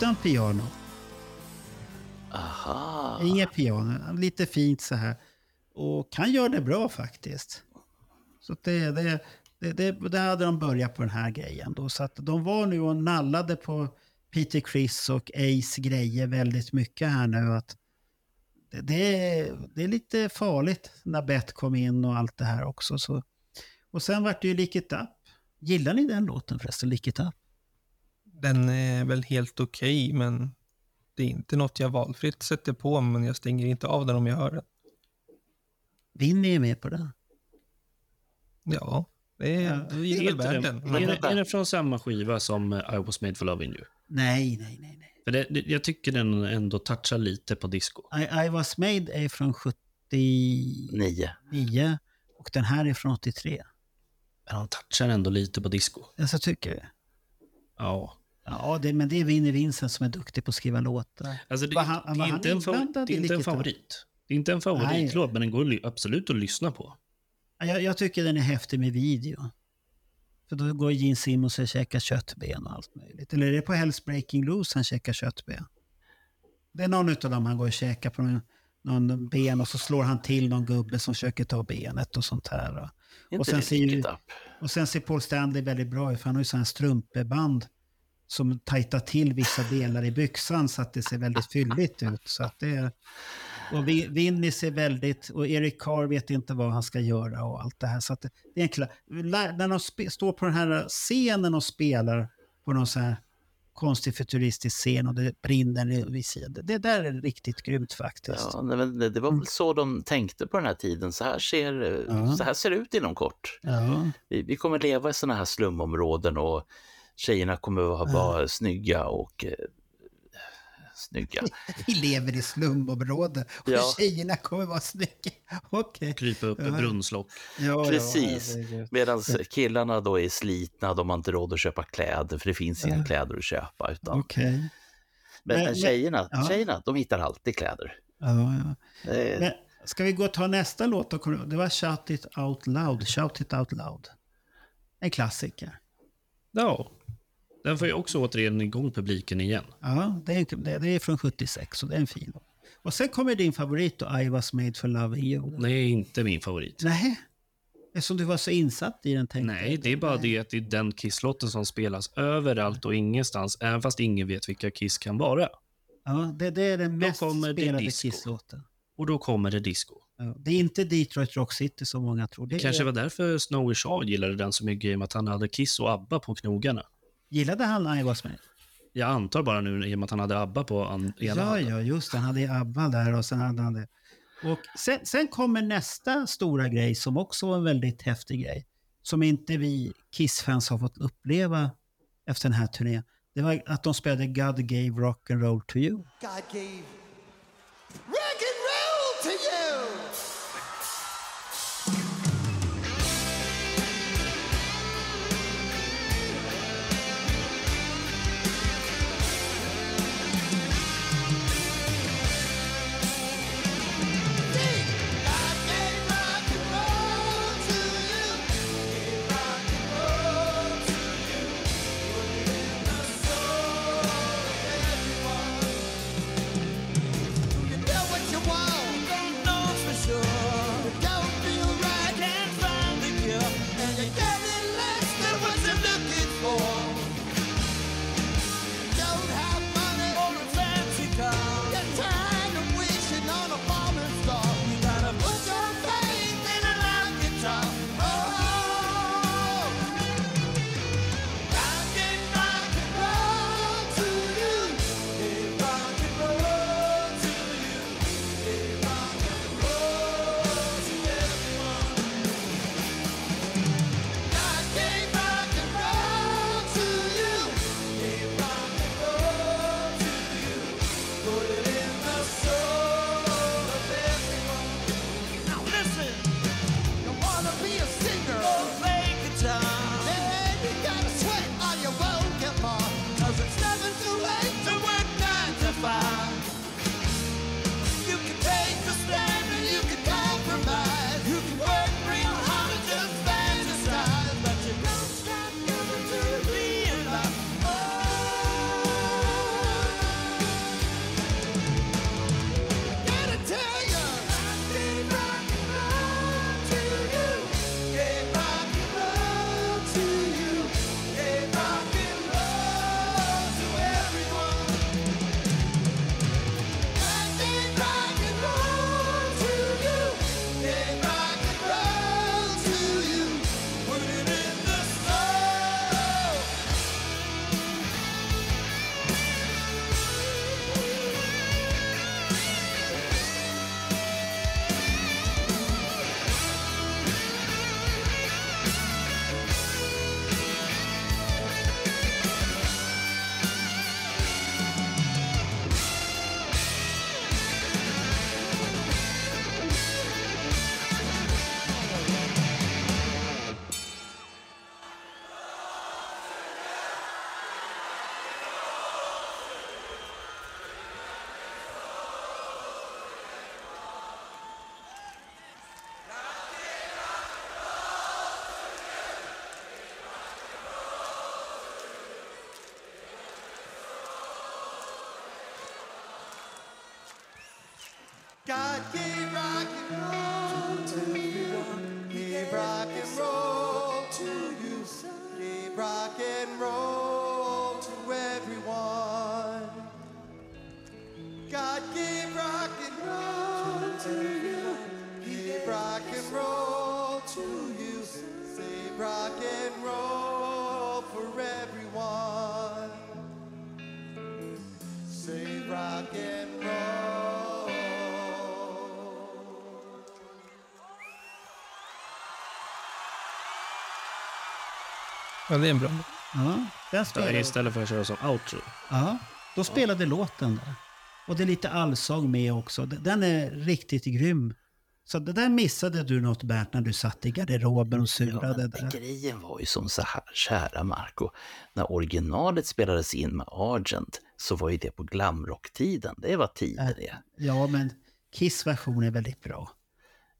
Utan piano. Aha. Inget piano. Lite fint så här. Och han gör det bra faktiskt. Så det, det, det, det, det hade de börjat på den här grejen då. Så att de var nu och nallade på Peter Criss och Ace grejer väldigt mycket här nu. Att det, det, är, det är lite farligt när Beth kom in och allt det här också. Så. Och sen vart det ju Lick It Up. Gillar ni den låten förresten, Lick It Up? Den är väl helt okej, men det är inte något jag valfritt sätter på, men jag stänger inte av den om jag hör den. Vinny är med på den. Ja, det är, Ja, det är väl värd den, är, den, är den från samma skiva som eh, I was made for loving you? Nej, nej, nej. nej. För det, det, jag tycker den ändå touchar lite på disco. I, I was made är från 79 Nio. och den här är från 83. Men touchar ändå lite på disco. Alltså tycker? Ja. Ja, det, men det är Vinnie Vincent som är duktig på att skriva låtar. Alltså det, han- det är han inte en, fa- inblandad det är inte en favorit. Det är inte en favoritlåt, men den går absolut att lyssna på. Ja, Jag, jag tycker den är häftig med video. För då går Gene Simmons och käkar köttben och allt möjligt. Eller är det på Hell's Breaking Loose han käkar köttben? Det är någon av dem han går och käkar på någon, någon ben och så slår han till någon gubbe som försöker ta benet och sånt här. Och, sen ser och sen ser Paul Stanley väldigt bra ut för han har ju sådana här strumpeband som tajtar till vissa delar i byxan så att det ser väldigt fylligt ut. Så att det och Vi- Vinny ser väldigt, och Eric Carr vet inte vad han ska göra och allt det här. Så att det, det är när de står på den här scenen och spelar på någon sån här konstig futuristisk scen och det brinner vid sidan. Det där är riktigt grymt faktiskt. Ja, det, det var väl så de tänkte på den här tiden. Så här ser, Ja. så här ser det ut inom kort. Ja. Vi, vi kommer leva i sådana här slumområden och tjejerna kommer att vara snygga och eh, snygga. Vi lever i slumområde och Ja. tjejerna kommer vara snygga. Okej. Krypa upp Ja. ett brunnslock. Ja, Precis. Ja. Medan killarna då är slitna, de har inte råd att köpa kläder för det finns inga kläder att köpa. Utan, Okej. men, Men- men tjejerna, ja. tjejerna, de hittar alltid kläder. Ja, ja. Är- Men ska vi gå och ta nästa låt? då? Det var Shout It Out Loud. Shout It Out Loud. En klassiker. Ja. Den får ju också återigen igång publiken igen. Ja, det är, det, det är från 76 och det är en fin. Och sen kommer din favorit då, I was made for loving you. Är inte min favorit. Nej, eftersom du var så insatt i den tänkte Nej, det är bara det att det är den Kiss-låten som spelas överallt och ingenstans, även fast ingen vet vilka Kiss kan vara. Ja, det, det är den mest spelade disco. Kiss-låten. Och då kommer det disco. Det är inte Detroit Rock City som många tror. Det Kanske är, var därför Snowy Shaw gillade den så mycket, i och med att han hade Kiss och ABBA på knogarna. Gillade han I was made? Jag antar bara nu i och med att han hade ABBA på an- ena Ja, handen. ja, just det. Han hade ABBA där och sen hade han det. Och sen, sen kommer nästa stora grej som också var en väldigt häftig grej. Som inte vi Kiss-fans har fått uppleva efter den här turnén. Det var att de spelade God gave rock and roll to you. God gave rock and roll to you. God gave rock and roll to you. Gave rock and roll to you. Gave rock and roll to everyone. God gave rock and roll to you. Gave rock and roll to you. Save rock and roll for everyone. Save rock and roll. Ja, det är en bra Ja, den spelade, Istället för att köra som outro. ja, då spelade låten där. Och det är lite allsång med också. Den är riktigt grym. Så det där missade du något Bernt när du satt i garderoben och surade men där. grejen var ju som så här, kära Marco, när originalet spelades in med Argent så var ju det på glamrocktiden. Det var tider det. Ja, men Kiss version är väldigt bra.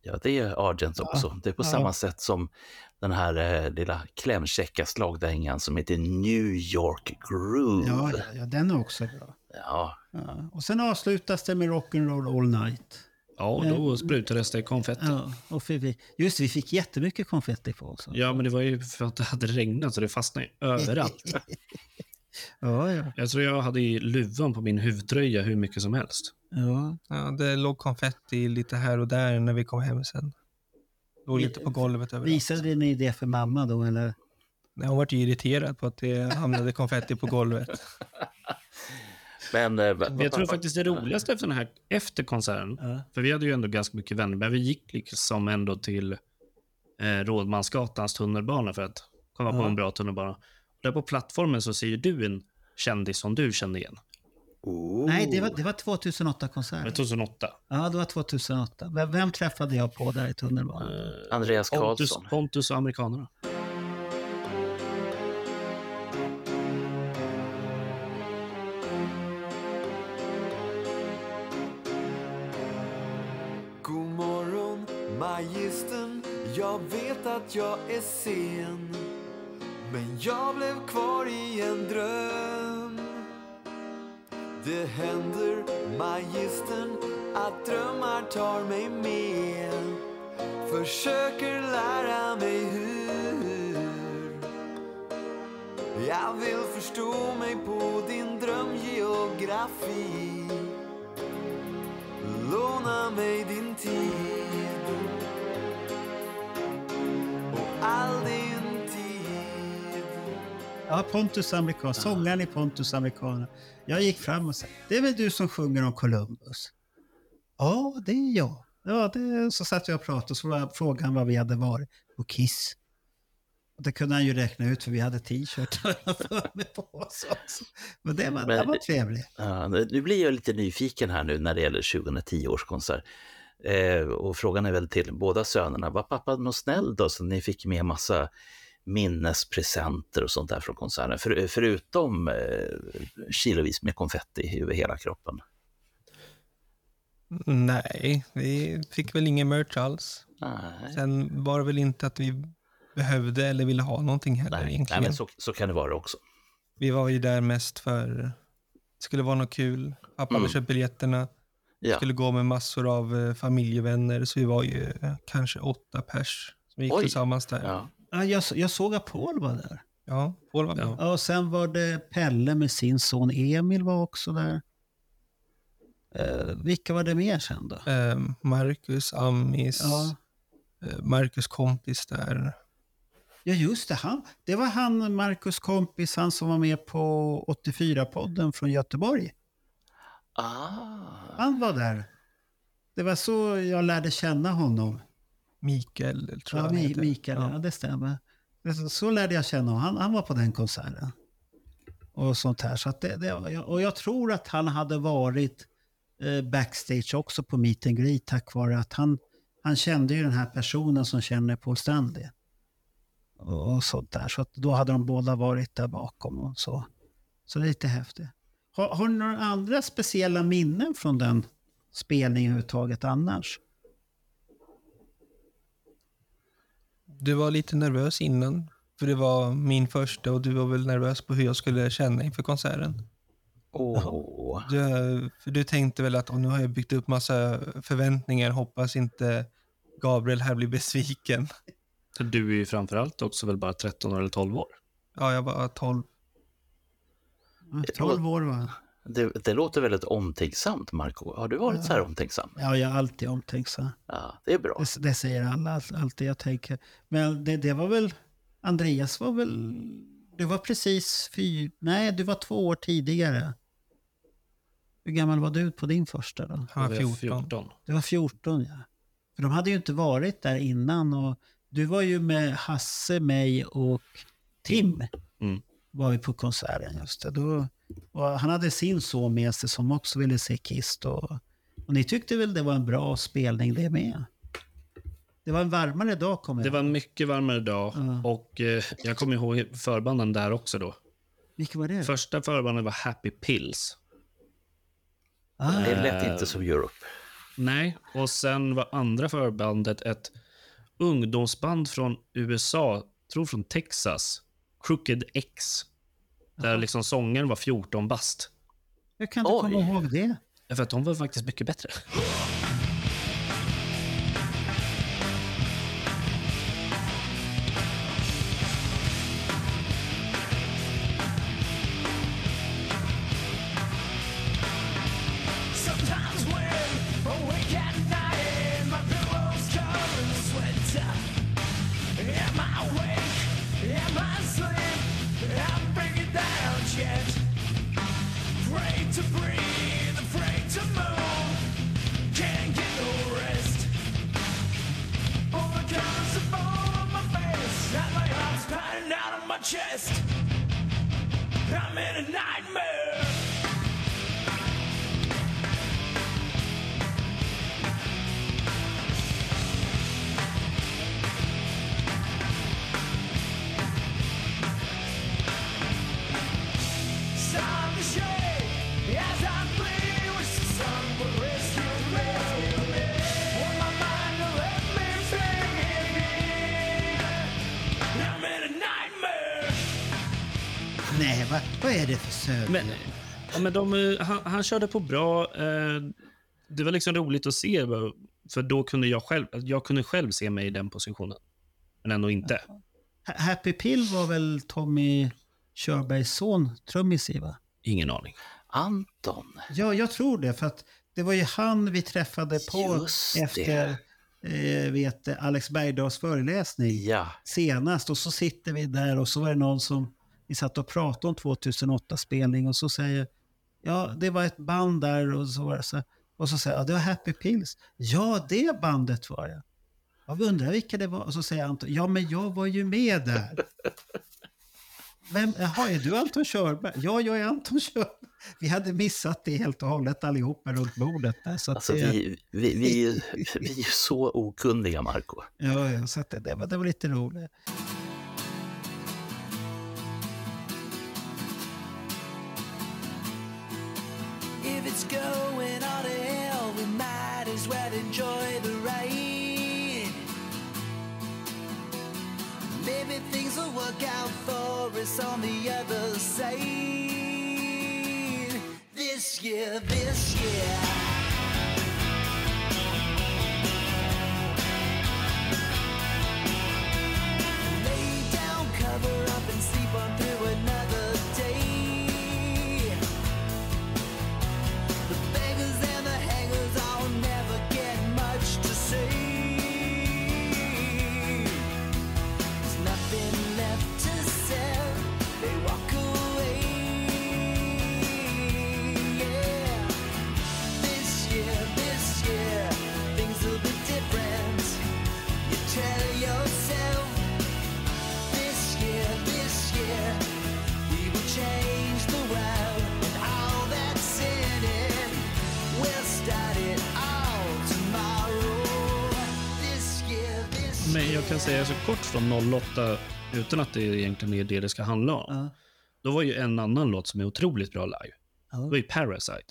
Ja, det är Argent också. Det är på Ja. samma sätt som den här eh, lilla klämkäcka slagdängan som heter New York Groove. Ja, ja, ja, den är också bra. Ja, Ja. Och sen avslutas det med Rock'n'Roll All Night. Ja, då sprutades det konfetti. Ja, och vi, just vi fick jättemycket konfetti på oss. Ja, men det var ju för att det hade regnat så det fastnade ju överallt. Ja, ja. Jag tror jag hade i luvan på min huvudtröja hur mycket som helst. ja. Ja, det låg konfetti lite här och där när vi kom hem sen. Låg lite på golvet överallt. Visade ni det för mamma då, eller? Nej, Hon var ju irriterad på att det hamnade konfetti på golvet. men... eh, Men jag tror faktiskt det roligaste efter den här, efter konserten, Ja. för vi hade ju ändå ganska mycket vänner, men vi gick liksom ändå till eh, Rådmansgatans tunnelbana för att komma på Ja. en bra tunnelbana. Där på plattformen så ser ju du en kändis som du kände igen. Oh. Nej, det var, det var Det 2008-konsert. 2008. Ja, det var 2008. Vem, vem träffade jag på där i tunnelbanan? Eh, Andreas Pontus, Karlsson. Pontus och amerikanerna. God morgon, magistern. Jag vet att jag är sen. Men jag blev kvar i en dröm. Det händer, magistern, att drömmar tar mig med. Försöker lära mig hur. Jag vill förstå mig på din drömgeografi. Låna mig din tid Ja, Pontus Amerikan, sångaren i Pontus Americana. Jag gick fram och sa, det är väl du som sjunger om Columbus? Ja, det är jag. Ja, det, så satt jag och pratade och så var frågan vad vi hade varit på Kiss. Och det kunde han ju räkna ut för vi hade t-shirtar på oss också. Men det var, det var trevligt. Ja, nu blir jag lite nyfiken här nu när det gäller 2010 års konsert. Eh, och frågan är väl till båda sönerna, var pappa något snäll då så ni fick med massa minnespresenter och sånt där från konserten? För, förutom eh, kilovis med konfetti över hela kroppen. Nej, vi fick väl ingen merch alls. Nej, Sen var det väl inte att vi behövde eller ville ha någonting heller nej, egentligen. nej men så, så kan det vara också. Vi var ju där mest för det skulle vara något kul. Pappa hade Mm. köpt biljetterna. Ja. Skulle gå med massor av eh, familjevänner, så vi var ju eh, kanske åtta pers som gick Oj. tillsammans där. Ja. Ja, jag, jag såg att Paul var där. Ja, Paul var med. Ja. Ja, och sen var det Pelle med sin son Emil var också där. Eh, vilka var det mer sen då? Eh, Marcus, Amis, Ja. eh, Marcus kompis där. Ja, just det. Han, det var han, Marcus kompis, han som var med på 84-podden från Göteborg. Ah. Han var där. Det var så jag lärde känna honom. Mikael, tror Ja, jag Mi-. Mikael, ja. det stämmer. Så- lärde jag känna honom. Han, han var på den konserten. Och sånt här. Så att det, det, och jag tror att han hade varit eh, backstage också på Meet and Greet tack vare att han, han kände ju den här personen som känner Paul Stanley. Och, och sånt där. Så att då hade de båda varit där bakom och så. Så det är lite häftigt. Har, har ni några andra speciella minnen från den spelningen överhuvudtaget annars? Du var lite nervös innan, för det var min första och du var väl nervös på hur jag skulle känna inför konserten. Åh. Du, för du tänkte väl att "Åh, nu har jag byggt upp massa förväntningar, hoppas inte Gabriel här blir besviken. Så du är ju framförallt också väl bara 13 eller 12 år. Ja, jag var 12. Ja, 12 år va? Det, det låter väldigt omtänksamt, Marco. Har du varit så här omtänksam? Ja, jag är alltid omtänksam. Ja, det är bra. Det, det säger alla, allt- alltid jag tänker. Men det, det var väl, Andreas var väl, du var precis fy, nej du var två år tidigare. Hur gammal var du på din första då? Han var Jag 14. 14. Du var 14 ja. För de hade ju inte varit där innan och du var ju med Hasse, mig och Tim. Mm. Var vi på konserten just det. Då, och han hade sin son med sig som också ville se Kiss då. Och ni tyckte väl det var en bra spelning det med? Det var en varmare dag kommer Det jag var en mycket varmare dag Ja. och eh, jag kommer ihåg förbanden där också då. Vilka var det? Första förbanden var Happy Pills. ah, Det lät inte som Europe. Nej, och sen var andra förbandet ett ungdomsband från USA, tror från Texas, Crooked X. Där liksom sångaren var 14 bast. Hur kan du Oj. komma ihåg det? För att de var faktiskt mycket bättre. Men, ja, men de, eh, han, han körde på bra. Eh, det var liksom roligt att se, för då kunde jag själv, jag kunde själv se mig i den positionen. Men ändå inte. Ha- Happy Pill var väl Tommy Körbergs son, trummis i va? Ingen aning. Anton. Ja, jag tror det. För att det var ju han vi träffade på Just efter eh, vet, Alex Bergdahls föreläsning Ja, senast. Och så sitter vi där och så var det någon som vi satt och pratade om 2008-spelning och så säger ja, det var ett band där och så var det så och så säger jag, ja, det var Happy Pills. Ja, det bandet var det. Jag undrar vilka det var. Och så säger Anton, ja men jag var ju med där. Vem, jaha, är du Anton Körberg? Ja, jag är Anton Körberg. Vi hade missat det helt och hållet allihopa runt bordet där. Så alltså det, vi, vi, vi, är ju- vi är ju så okunniga, Marco. Ja, ja, så det, det, var, det var lite roligt. If it's going all to hell, we might as well enjoy the ride. Maybe things will work out for us on the other side. This year, this year. Jag kan säga så kort från 08, utan att det egentligen är det det ska handla om. Ja. Då var ju en annan låt som är otroligt bra live. Ja. Det var ju Parasite.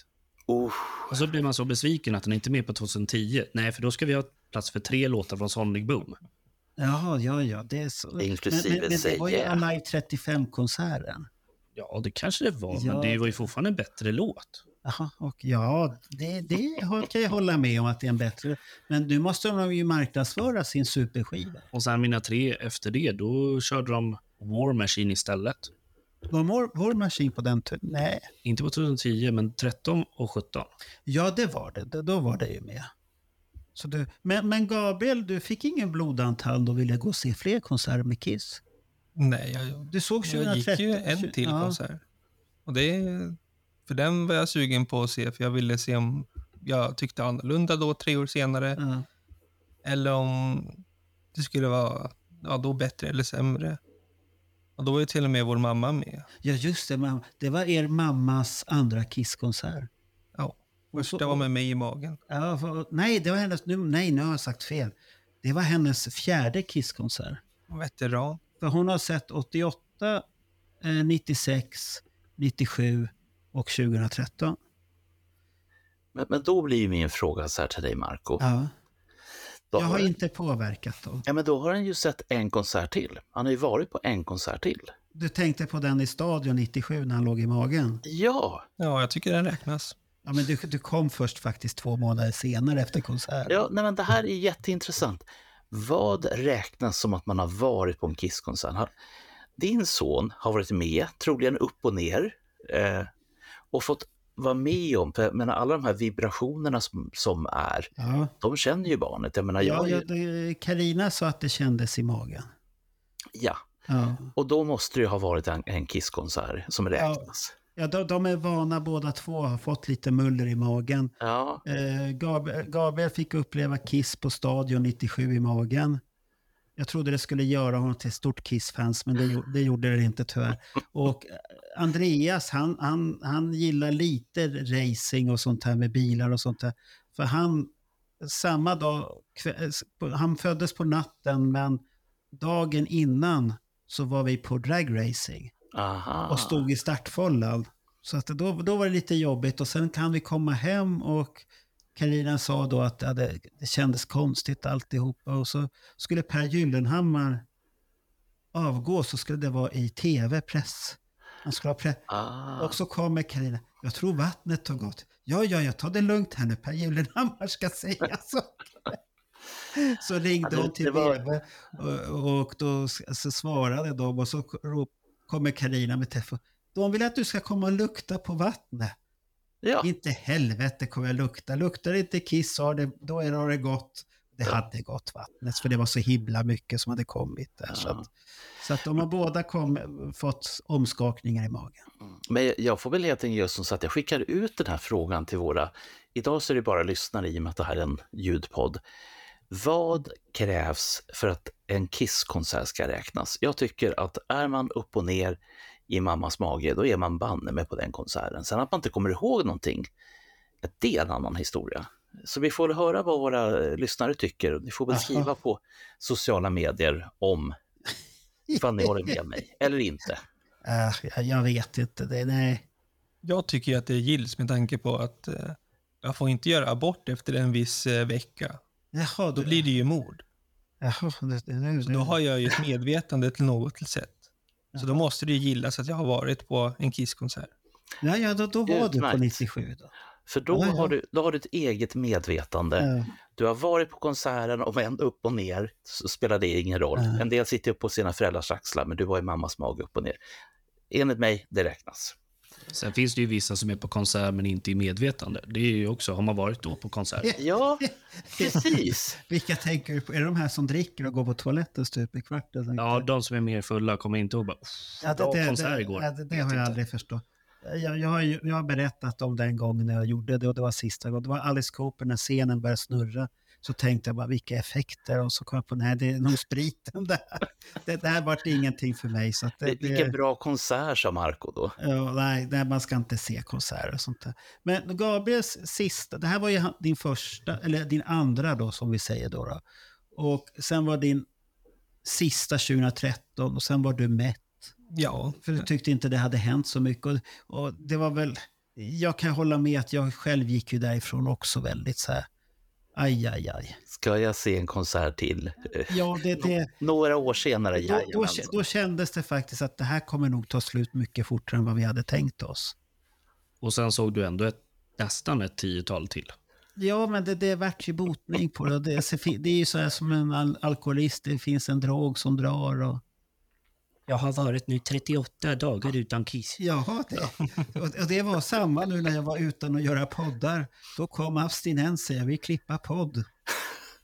Oh, Och så blir man så besviken att den inte är med på 2010. Nej, för då ska vi ha plats för tre låtar från Sonic Boom. Jaha, ja, ja. Det är så. Inklusive men, men, men det var ju Säga. Alive 35-konserten. Ja, det kanske det var, Ja. men det var ju fortfarande en bättre låt. Jaha, och ja, det, det kan jag hålla med om att det är en bättre. Men nu måste de ju marknadsföra sin superskiva. Och sen mina tre efter det, då körde de War Machine istället. Var vår, vår maskin på den tiden? Nej. Inte på 2010, men 13 och 17. Ja, det var det. Då var det ju med. Så du, men, men Gabriel, du fick ingen blodantand och ville gå och se fler konserter med Kiss? Nej, jag, Du såg jag 2013? gick ju en till ja. konsert. Och det, för den var jag sugen på att se, för jag ville se om jag tyckte annorlunda då, tre år senare. Ja. Eller om det skulle vara ja, då bättre eller sämre. Och då var ju till och med vår mamma med. ja, just det. mam- Det var er mammas andra Kiss-konsert. Ja, så- första var med mig i magen. Ja, för, nej, det var hennes, nu, nej, nu har jag sagt fel. Det var hennes fjärde Kiss-konsert. Veteran. För hon har sett 88, eh, 96, 97 och 2013. Men, men då blir ju min fråga så här till dig, Marco. Ja. Då Jag har han- inte påverkat dem. Ja, men då har han ju sett en konsert till. Han har ju varit på en konsert till. Du tänkte på den i Stadion 97 när han låg i magen? Ja, Ja, jag tycker den räknas. Ja, men du, du kom först faktiskt två månader senare efter konserten. ja nej, men det här är jätteintressant. Vad räknas som att man har varit på en Kisskonsert? Din son har varit med, troligen upp och ner, eh, och fått vara med om, för jag menar, alla de här vibrationerna som, som är, Ja, de känner ju barnet. Jag menar, ja, jag, ja det- Carina sa att det kändes i magen. ja. Ja. Och då måste det ju ha varit en, en Kisskonsert som räknas. Ja, de, de är vana båda två, har fått lite muller i magen. Ja, Eh, Gabriel, Gabriel fick uppleva Kiss på Stadion 97 i magen. Jag trodde det skulle göra honom till stort Kiss-fans, men det, det gjorde det inte tyvärr. Och eh, Andreas, han, han, han gillar lite racing och sånt här med bilar och sånt där. För han, samma dag, kve- han föddes på natten, men dagen innan så var vi på dragracing och stod i startfållan. Så att då, då var det lite jobbigt och sen kan vi komma hem och Carina sa då att ja, det, det kändes konstigt alltihopa och så skulle Per Gyllenhammar avgå så skulle det vara i tv, press. Han skulle ha pre- Ah. Och så kommer Carina, jag tror vattnet har gått. Ja, ja, jag tar det lugnt här nu, Per Gyllenhammar ska säga så. Så ringde Ja, hon till var- och, och då s- så svarade de och så kommer Karina med telefon. De vill att du ska komma och lukta på vattnet. Ja. Inte helvete kommer jag lukta. Luktar det inte kiss så har det, då är det, har det hade gått vattnet för det var så himla mycket som hade kommit där. Så, att, så att de har båda kom, fått omskakningar i magen. Men jag får väl helt enkelt göra som så att jag skickar ut den här frågan till våra, idag så är det bara lyssnare i och med att det här är en ljudpodd. Vad krävs för att en Kiss-konsert ska räknas? Jag tycker att är man upp och ner i mammas mage, då är man banne med på den konserten. Sen att man inte kommer ihåg någonting, det är en annan historia. Så vi får höra vad våra lyssnare tycker. Ni får väl Aha. skriva på sociala medier om ifall ni håller med mig eller inte. Äh, jag, vet inte. Det, nej. Jag tycker att det gills med tanke på att eh, jag får inte göra abort efter en viss eh, vecka. Jaha, Då blir det ju mord. Jaha, det, det, nu, Så då har jag ju ett medvetande till något sätt. Så då måste det ju gillas att jag har varit på en Kiss-konsert. Ja, ja då, då var du på Utmärkt. 97 då. För då, Ja, ja. Har du, då har du ett eget medvetande. Ja. Du har varit på konserten och vänt upp och ner, så spelar det ingen roll. Ja. En del sitter upp på sina föräldrars axlar, men du var i mammas mage upp och ner. Enligt mig, det räknas. Sen finns det ju vissa som är på konsert men inte i medvetande. Det är ju också, har man varit då på konsert? Ja, precis. Vilka tänker du på? Är det de här som dricker och går på toaletten stup i kvarten? Ja, de som är mer fulla kommer inte ihåg bara, Ja, det, det, konsert det, igår. ja, det, det Vet har jag inte. aldrig förstått. Jag, jag, har, ju- jag har berättat om den gången när jag gjorde det och det var sista gången. Det var Alice Cooper när scenen började snurra. Så tänkte jag bara vilka effekter och så kom jag på nej det är nog spriten där. Det där vart ingenting för mig. Så att det, Vilken det, bra konsert, sa Marco då. ja, nej, nej, man ska inte se konserter och sånt där. Men Gabriels sista, det här var ju din första, eller din andra då som vi säger då. då. Och sen var din sista 2013 och sen var du mätt. Ja, För du tyckte inte det hade hänt så mycket. Och, och det var väl, jag kan hålla med att jag själv gick ju därifrån också väldigt så här, aj, aj, aj. Ska jag se en konsert till? Ja, det, det, Några år senare, då, då, då kändes det faktiskt att det här kommer nog ta slut mycket fortare än vad vi hade tänkt oss. Och sen såg du ändå ett, nästan ett tiotal till. Ja, men det, det vart ju botning på det. Det, det är ju så här som en al alkoholist, det finns en drog som drar. Och, Jag har varit nu 38 dagar utan kiss. Jaha, det, och och det var samma nu när jag var utan att göra poddar. Då kom abstinensen, jag vill klippa podd.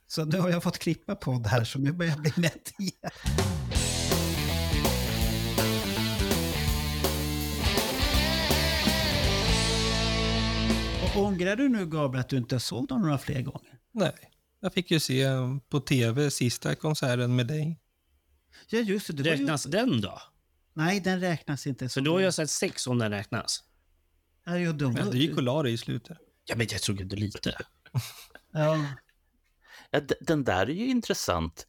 Så nu har jag fått klippa podd här, så nu börjar jag bli mätt igen. Och ångrar du nu, Gabriel, att du inte såg dem några fler gånger? nej. Jag fick ju se på tv sista konserten med dig. Ja, just det. det var ju... Räknas den då? Nej, den räknas inte. För då har jag sett sex om den räknas. Ja, jo, de... Men du gick och la dig i slutet. Ja, men jag såg inte lite. Ja. Ja, den där är ju intressant.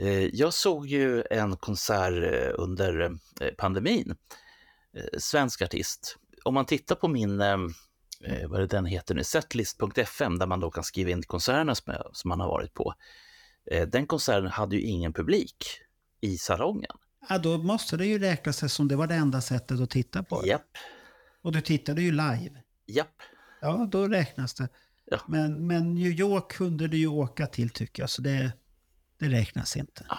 Eh, Jag såg ju en konsert eh, under eh, pandemin. Svensk artist. Om man tittar på min eh, vad är det den heter nu, setlist.fm, där man då kan skriva in konserterna som, som man har varit på. Eh, den konserten hade ju ingen publik i salongen. Ja, då måste det ju räkna sig som det var det enda sättet att titta på. Japp, Och du tittade ju live. japp. Ja, då räknas det. Ja. Men, men New York kunde du ju åka till tycker jag, så det, det räknas inte. Ah,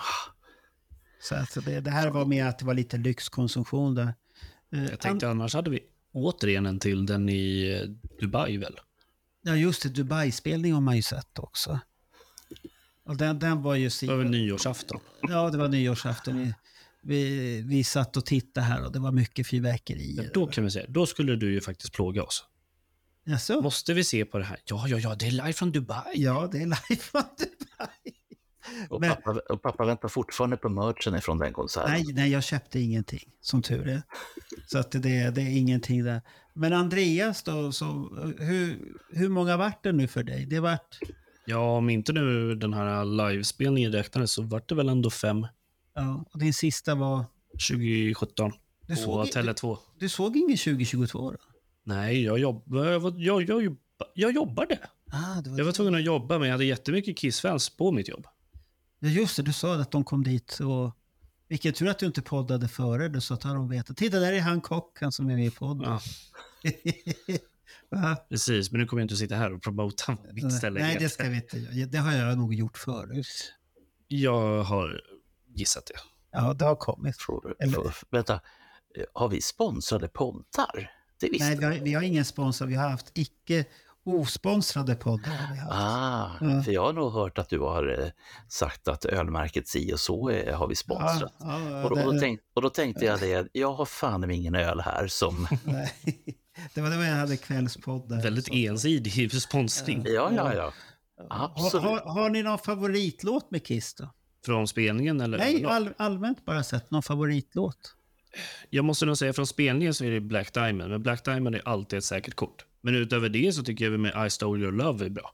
Så att det, det här var mer att det var lite lyxkonsumtion där. Eh, Jag tänkte annars hade vi återigen en till den i eh, Dubai väl? Ja, just det. Dubai-spelning har man ju sett också. Och den, den var ju... Det var väl nyårsafton? Ja, det var nyårsafton. Vi, vi, vi satt och tittade här och det var mycket Ja, fyrverkerier. då kan vi säga, då skulle du ju faktiskt plåga oss. Jaså? Måste vi se på det här? Ja, ja, ja, det är live från Dubai. Ja, det är live från Dubai. och, Men- pappa, och pappa väntar fortfarande på merchen ifrån den konserten. Nej, nej, jag köpte ingenting, som tur är. Så att det, det är ingenting där. Men Andreas då, så, hur, hur många vart det nu för dig? Det vart... Ja, om inte nu den här livespelningen räknades så vart det väl ändå fem Ja, och din sista var... 2017 Du på såg, Tele2. du såg ingen 2022 då? Nej, jag, jobb, jag, jag, jag, jag jobbade. Ah, det var Jag var tvungen att jobba, men jag hade jättemycket Kiss-fans på mitt jobb. Ja, just det. Du sa att de kom dit och... Vilken tur att du inte poddade före det så att de vet. Titta, där är han kocken som är med i podden. Ja, Va? precis, men nu kommer jag inte att sitta här och promota mitt ställe. Nej, det ska vi inte. Det har jag nog gjort förut. Jag har gissat det. Ja, det har kommit. För, Eller- för, vänta, har vi sponsrade poddar? Det visste Nej, vi har, vi har ingen sponsor. Vi har haft icke osponsrade poddar. Har vi haft. Ah, Ja. för jag har nog hört att du har eh, sagt att ölmärket si och så eh, har vi sponsrat. Ja, ja, och, då, det- och, då tänk, och då tänkte jag det, jag har fan ingen öl här som... Nej. Det var då jag hade kvällspodd där. Väldigt Så- ensidig sponsring. Ja, ja, ja. Har, Absolut. har, har ni någon favoritlåt med Kiss då? Från spelningen eller? Nej, all, allmänt bara sett någon favoritlåt. Jag måste nog säga från spelningen så är det Black Diamond, men Black Diamond är alltid ett säkert kort. Men utöver det så tycker jag med I Stole Your Love är bra.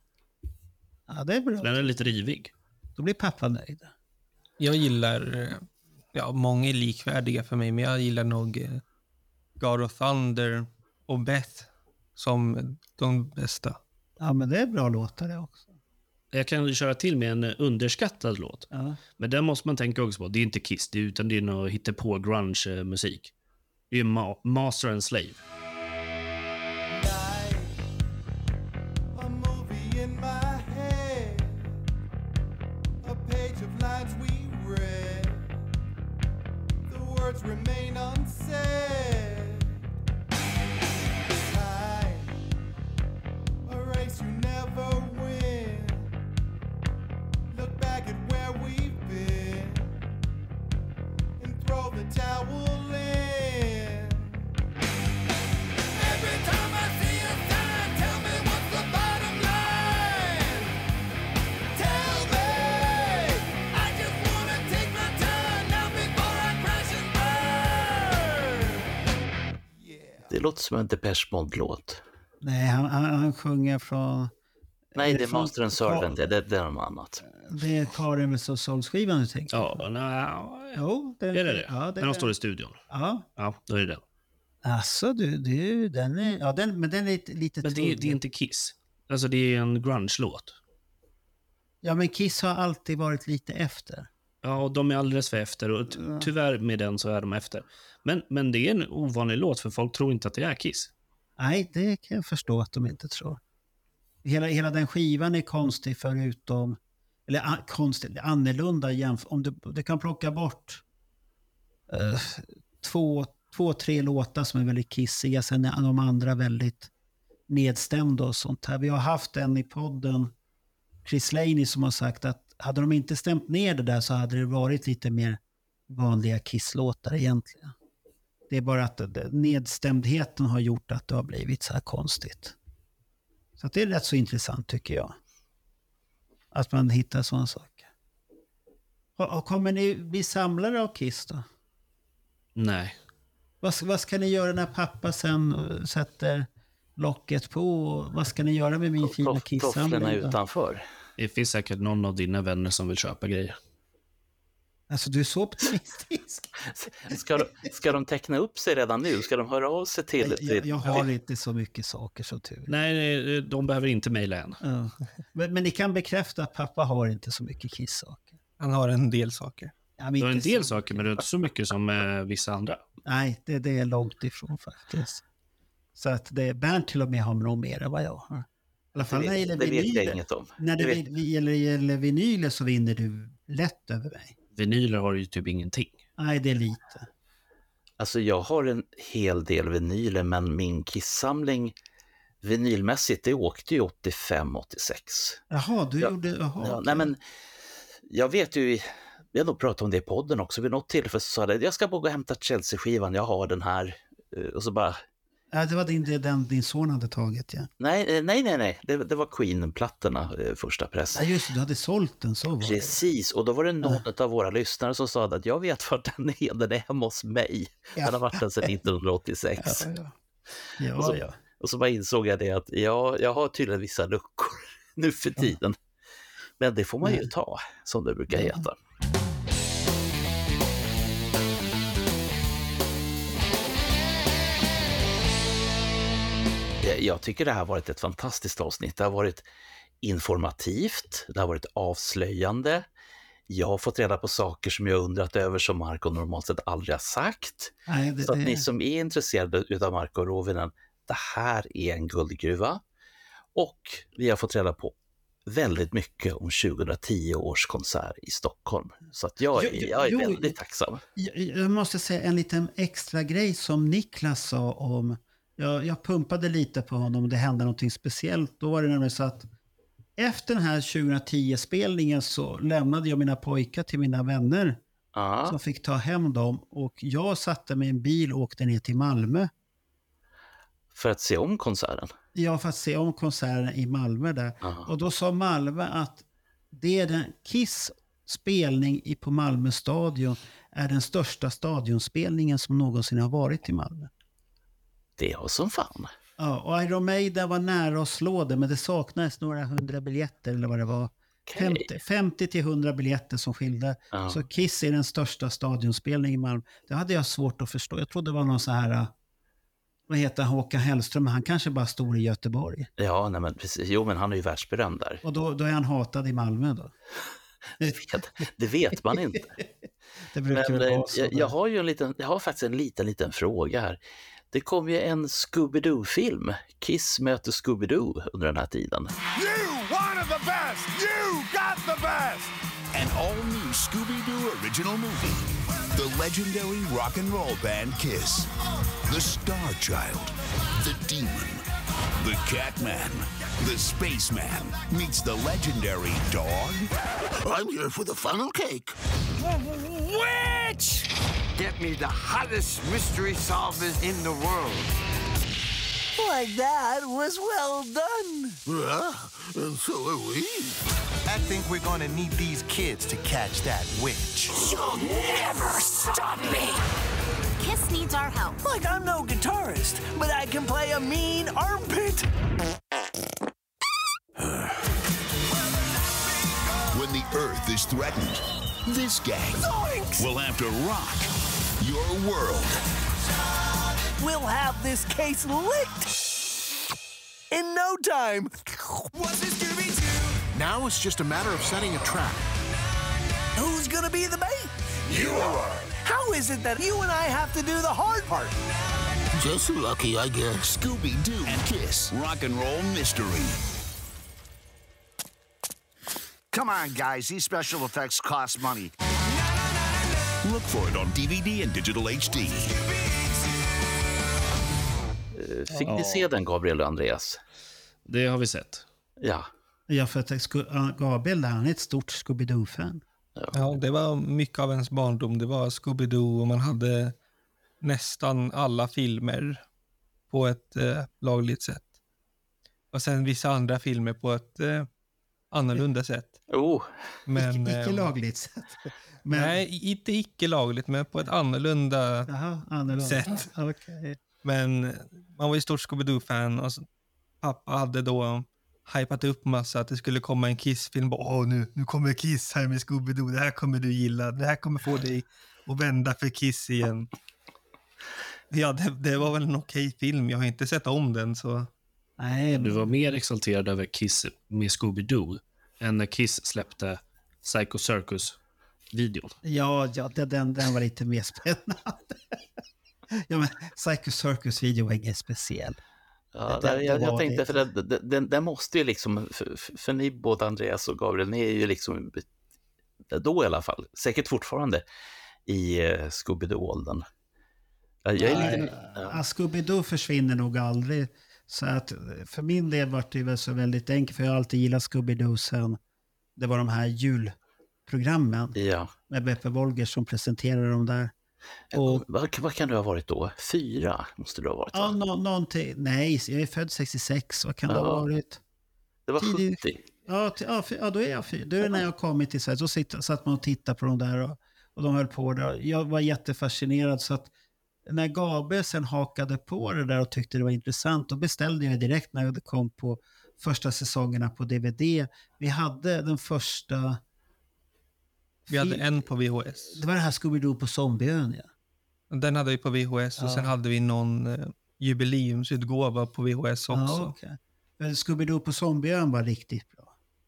Ja, det är bra. Den är lite rivig. Då blir pappa nöjd. Jag gillar, ja, många är likvärdiga för mig, men jag gillar nog eh, God of Thunder och Beth som de bästa. Ja, men det är bra låtar det också. Jag kan köra till med en eh, underskattad låt. Ja. Men den måste man tänka också på. Det är inte Kiss, det är, utan det är någon hittepå grunge-musik. Det är Ma- Master and Slave. Det låter som en Depeche Mode-låt. Nej, han, han, han sjunger från... Nej, det är från- Master and Servant, det, det, det är något annat. Det är Karin med Soul-skivan du tänker på? Ja, nej, Jo, det är det det? Ja, det När de står i studion? Ja. Ja, då är det den. Alltså, du, du, den är... Ja, den, men den är lite, lite Men det, det är inte Kiss. Alltså det är en grunge-låt. Ja, men Kiss har alltid varit lite efter. Ja, och de är alldeles för efter och ty- tyvärr med den så är de efter. Men, men det är en ovanlig låt för folk tror inte att det är Kiss. Nej, det kan jag förstå att de inte tror. Hela, hela den skivan är konstig förutom... Eller a, konstig, annorlunda jämfört... Om du, du kan plocka bort uh, två, två, tre låtar som är väldigt kissiga. Sen är de andra väldigt nedstämda och sånt här. Vi har haft en i podden, Chris Laney, som har sagt att hade de inte stämt ner det där så hade det varit lite mer vanliga Kiss-låtar egentligen. Det är bara att nedstämdheten har gjort att det har blivit så här konstigt. Så att det är rätt så intressant tycker jag. Att man hittar sådana saker. Och, och kommer ni bli samlare av Kiss då? Nej. Vad, ska- vad ska ni göra när pappa sen eh, sätter locket på? Och Vad ska ni göra med min fina Toff- Tofflorna utanför. Det finns säkert någon av dina vänner som vill köpa grejer. Alltså du är så optimistisk. Ska de, ska de teckna upp sig redan nu? Ska de höra av sig till... Jag, till jag har inte så mycket saker som tur. Nej, nej, de behöver inte mejla än. Ja. Men, men ni kan bekräfta att pappa har inte så mycket kissaker. Han har en del saker. Ja, men Du har en inte del så- saker, men det är inte så mycket som eh, vissa andra. Nej, det, det är långt ifrån faktiskt. Så att det, Bernt till och med har nog mer än vad jag har. I alla fall när det gäller det vet jag vinyler. inget om. När det Det gäller, gäller vinyler så vinner du lätt över mig. Vinyler har ju typ ingenting. Nej, det är lite. Alltså jag har en hel del vinyler, men min kissamling vinylmässigt, det åkte ju 85-86. Jaha, du Ja. gjorde... Jaha, Ja, nej men, jag vet ju, vi har nog pratat om det i podden också, vid något tillfälle så sa det, jag ska bara gå och hämta Chelsea-skivan, jag har den här. Eh, Och så bara, Ja, det var din, det den din son hade tagit, ja. nej, eh, nej, nej, nej, det, det var Queen-plattorna, eh, första press. Ja, just det, du hade sålt den, så var det. Precis, och då var det någon av våra lyssnare som sa att jag vet vart den är, den är hemma hos mig. Den har varit där sedan 1986. Ja, ja. Och Ja, så- ja. Och så bara insåg jag det att ja, jag har tydligen vissa luckor nu för tiden. Men det får man ju ta, som det brukar heta. Jag tycker det här har varit ett fantastiskt avsnitt. Det har varit informativt, det har varit avslöjande. Jag har fått reda på saker som jag undrat över som Marco normalt sett aldrig har sagt. Nej, det, Så att ni som är intresserade av Marco Rovinen, det här är en guldgruva. Och vi har fått reda på väldigt mycket om 2010 års konsert i Stockholm. Så att jag, är- jag är jo, väldigt tacksam. Jag, jag måste säga en liten extra grej som Niklas sa om... Jag, jag pumpade lite på honom och det hände någonting speciellt. Då var det nämligen så att efter den här 2010-spelningen så lämnade jag mina pojkar till mina vänner Ja, som fick ta hem dem. Och jag satte mig i en bil och åkte ner till Malmö. för att se om konserten. Ja, för att se om konserten i Malmö där. Ja. Och då sa Malmö att det är den Kiss spelning på Malmö stadion är den största stadionspelningen som någonsin har varit i Malmö. Det var som fan. Ja, och Iron Maiden var nära att slå det, men det saknades några hundra biljetter eller vad det var. Okej. 50, 50 till 100 biljetter som skilde. Ja. Så Kiss är den största stadionspelningen i Malmö. Det hade jag svårt att förstå. Jag trodde det var någon så här, vad heter han, Håkan Hellström, han kanske bara stod i Göteborg. Ja, nej men precis. Jo, men han är ju världsberömd där. Och då, då är han hatad i Malmö då. Det vet, det vet man inte. Det brukar Men väl eh, vara så. jag, jag, har ju en liten, jag har faktiskt en liten, liten fråga här. Det kom ju en Scooby-Doo-film, Kiss möter Scooby-Doo, under den här tiden. You wanted the best! You got the best! An all new Scooby Doo original movie. The legendary rock and roll band Kiss. The Star Child. The Demon. The Catman. The Spaceman meets the legendary dog. I'm here for the funnel cake. Witch! Get me the hottest mystery solvers in the world. Why, that was well done. Yeah, and so are we. I think we're gonna need these kids to catch that witch. You'll never stop me. Kiss needs our help. Like I'm no guitarist, but I can play a mean armpit. When the Earth is threatened, this gang Zoinks! will have to rock your world. We'll have this case licked in no time. Now it's just a matter of setting a trap. Who's gonna be the bait? You are. How is it that you and I have to do the hard part? Just lucky, I guess. Scooby Doo and Kiss Rock and Roll Mystery. Come on, guys. These special effects cost money. Look for it on DVD and digital HD. Eh, Fick ni Ja. se den, Gabriel och Andreas? Det har vi sett. Ja. Ja, för att ja, Gabriel han är ett stort Scooby-Doo-fan. Ja, det var mycket av ens barndom. Det var Scooby-Doo och man hade nästan alla filmer på ett eh, lagligt sätt. Och sen vissa andra filmer på ett eh, annorlunda sätt. Oh, Men, Icke eh, lagligt sätt. Men, Nej, inte icke lagligt, men på ett annorlunda Jaha, annorlunda. sätt. Okej. Men man var ju stort Scooby-Doo-fan och pappa hade då hypat upp massa att det skulle komma en Kiss-film. Åh, nu, nu kommer Kiss här med Scooby-Doo. Det här kommer du gilla. Det här kommer få dig att vända för Kiss igen. Ja, det, det var väl en okej film. Jag har inte sett om den, så... Nej, Du var mer exalterad över Kiss med Scooby-Doo än när Kiss släppte Psycho Circus-videon. Ja, ja den, den var lite mer spännande. ja, men Psycho Circus video var inget speciell. Ja, Det- där, det jag, jag tänkte, det. för den, den- den, måste ju liksom, för, för- för ni både Andreas och Gabriel, ni är ju liksom, då i alla fall, säkert fortfarande i eh, Scooby-Doo-åldern. Jag jag är lite, Ja. Scooby-Doo försvinner nog aldrig. Så att eh, för min del var det väl så väldigt enkelt, för jag har alltid gillat Scooby-Doo sen det var de här julprogrammen ja. med Beppe Wolger som presenterade dem där. Och, vad, vad kan du ha varit då? Fyra måste du ha varit? ja, nå, någonting. Nej, jag är född 66. Vad kan det ha Ja. varit? Det var tidig- 70. Ja, t- ja, fy- ja, då är jag fyra. Då är det när jag kommit till Sverige. Då satt man och tittade på dem där och, och de höll på där. Jag var jättefascinerad så att när Gabe sen hakade på det där och tyckte det var intressant, då beställde jag direkt när det kom på första säsongerna på DVD. Vi hade den första... Vi hade en på VHS. Det var det här Scooby-Doo på Zombieön, ja. Den hade vi på VHS och Ja. sen hade vi någon eh, jubileumsutgåva på VHS också. ja okay. Scooby-Doo på Zombieön var riktigt.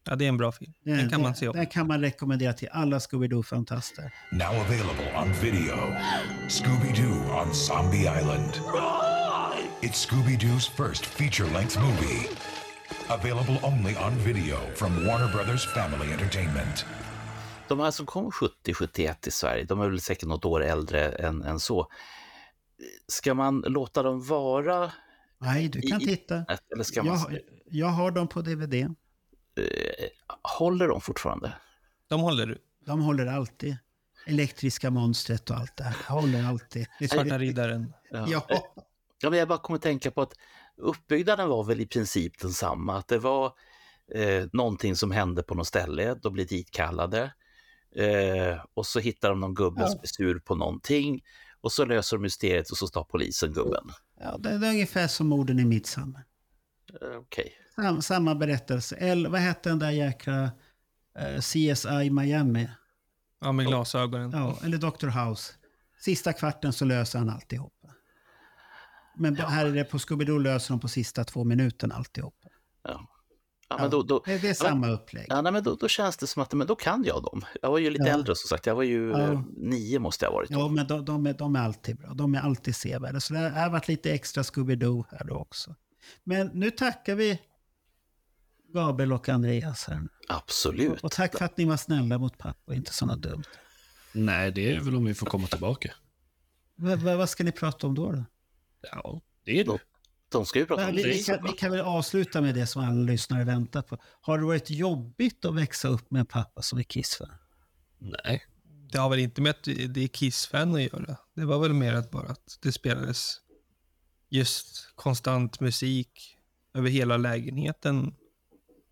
Ja, det är en bra film. Den kan man se om. Den kan man rekommendera till alla Scooby-Doo-fantaster. Now available on video. Scooby-Doo on Zombie Island. It's Scooby-Doo's first feature-length movie. Available only on video from Warner Brothers Family Entertainment. De här som kom 70-71 i Sverige, de är väl säkert något år äldre än, än så. Ska man låta dem vara? Nej, du kan i- titta. Eller ska man... Jag, jag har dem på DVD. Håller de fortfarande? De håller du. De håller alltid. Elektriska monstret och allt det här. Håller alltid. Svarta riddaren. Ja. Ja, men jag bara kommer att tänka på att uppbyggnaden var väl i princip densamma. Att det var eh, någonting som hände på något ställe, de blir ditkallade. Eh, och så hittar de någon gubbe som är sur på någonting. Och så löser de mysteriet och så tar polisen gubben. Ja, det är ungefär som morden i Midsommar. Eh, Okej. Sam, samma berättelse. Eller vad hette den där jäkla eh, CSI Miami? Ja, med glasögonen. Ja, eller Dr. House. Sista kvarten så löser han alltihopa. Men här är det på Scooby-Doo löser de på sista två minuterna alltihopa. Ja. Ja, men då, då, Det det är samma upplägg. Ja, nej, men då, då känns det som att men då kan jag dem. Jag var ju lite Ja. äldre som sagt. Jag var ju Ja. eh, nio måste jag ha varit. Ja, men de, de, är, de är alltid bra. De är alltid sevärda. Så det har varit lite extra Scooby-Doo här då också. Men nu tackar vi Gabriel och Andreas här. Absolut. Och tack för att ni var snälla mot pappa och inte sådana dumt. Nej, det är väl om vi får komma tillbaka. Va, vad ska ni prata om då? då? Ja, det är det. De ska ju prata om vi, vi, det. kan, vi kan väl avsluta med det som alla lyssnare väntar på. Har det varit jobbigt att växa upp med en pappa som är Kiss-fan? Nej. Det har väl inte med att det är Kiss-fan att göra. Det var väl mer att bara att det spelades just konstant musik över hela lägenheten.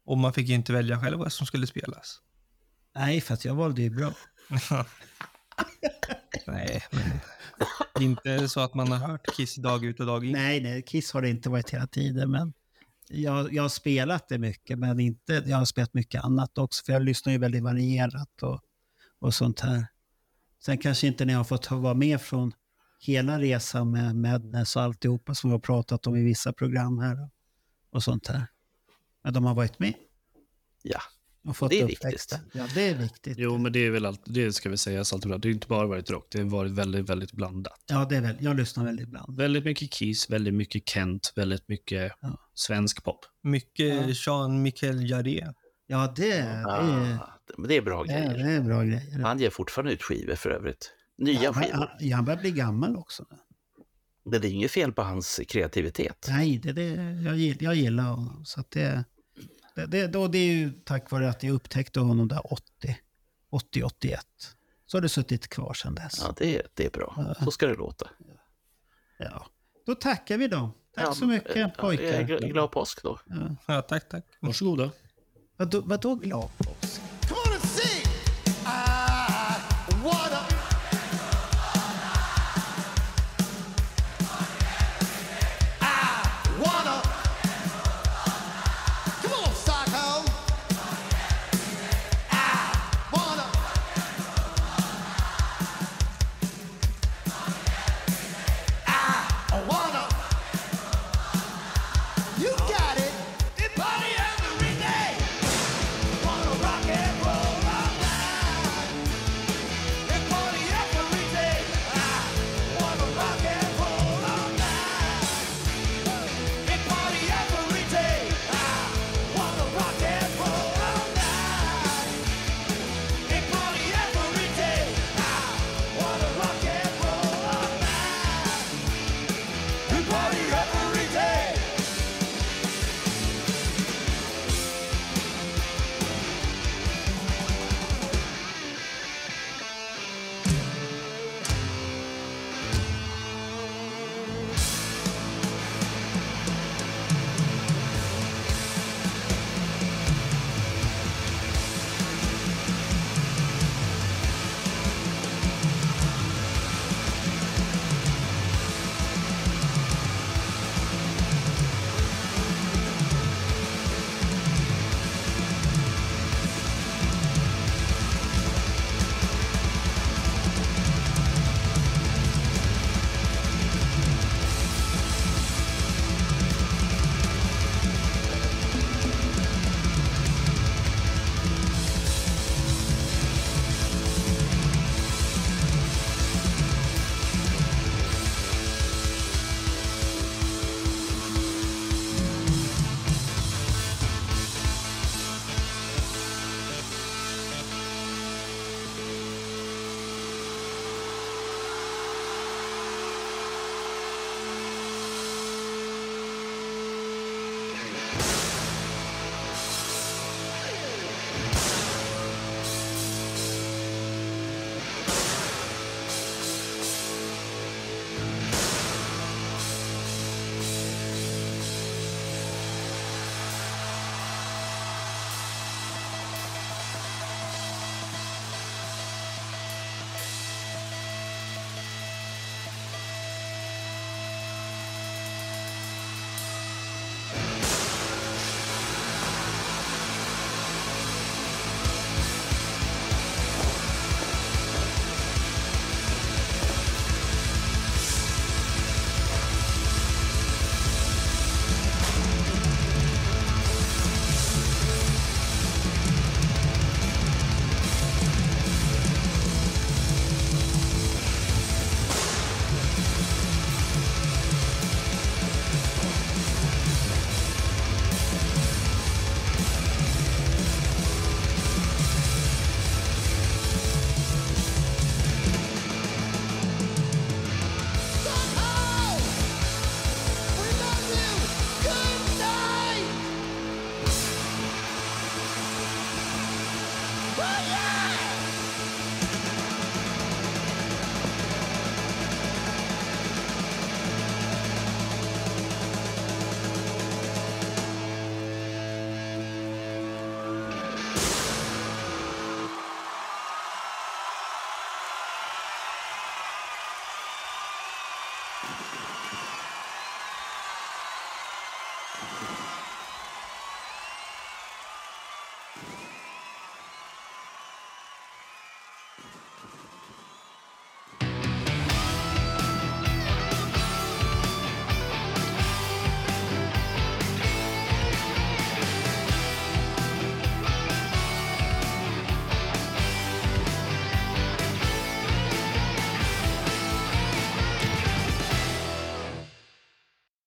Och man fick ju inte välja själv vad som skulle spelas. Nej, för att jag valde ju bra. Nej, men inte så att man har hört Kiss dag ut och dag in. Nej, nej, Kiss har det inte varit hela tiden, men jag, jag har spelat det mycket, men inte, jag har spelat mycket annat också, för jag lyssnar ju väldigt varierat och, och sånt här. Sen kanske inte ni har fått vara med från hela resan med Madness och alltihopa som vi har pratat om i vissa program här och sånt här. Men de har varit med. Ja, och fått det är uppväxten. Ja, det är viktigt. Jo, men det är väl allt, det ska vi säga alltid bra. Det har inte bara varit rock, det har varit väldigt, väldigt blandat. Ja, det är väl, jag lyssnar väldigt ibland. Väldigt mycket Kiss, väldigt mycket Kent, väldigt mycket svensk pop. Mycket Jean-Michel Jarre. Ja, det, det, är, Ah, det är bra grejer. det är bra grejer. Han ger fortfarande ut skivor för övrigt. Nya Ja, skivor. han, han börjar bli gammal också. Men det är inget fel på hans kreativitet. Nej, det, det, jag, gill- jag gillar honom. Så att det, det, det, då, det är ju tack vare att jag upptäckte honom där 80, 80-81. Så har det suttit kvar sedan dess. Ja, det, det är bra. Så ska det låta. Ja. Då tackar vi dem. Tack Ja, så mycket ja, pojkar. gl- Glad påsk då. Ja. Ja, tack, tack. Varsågoda. Vadå, vadå glad påsk?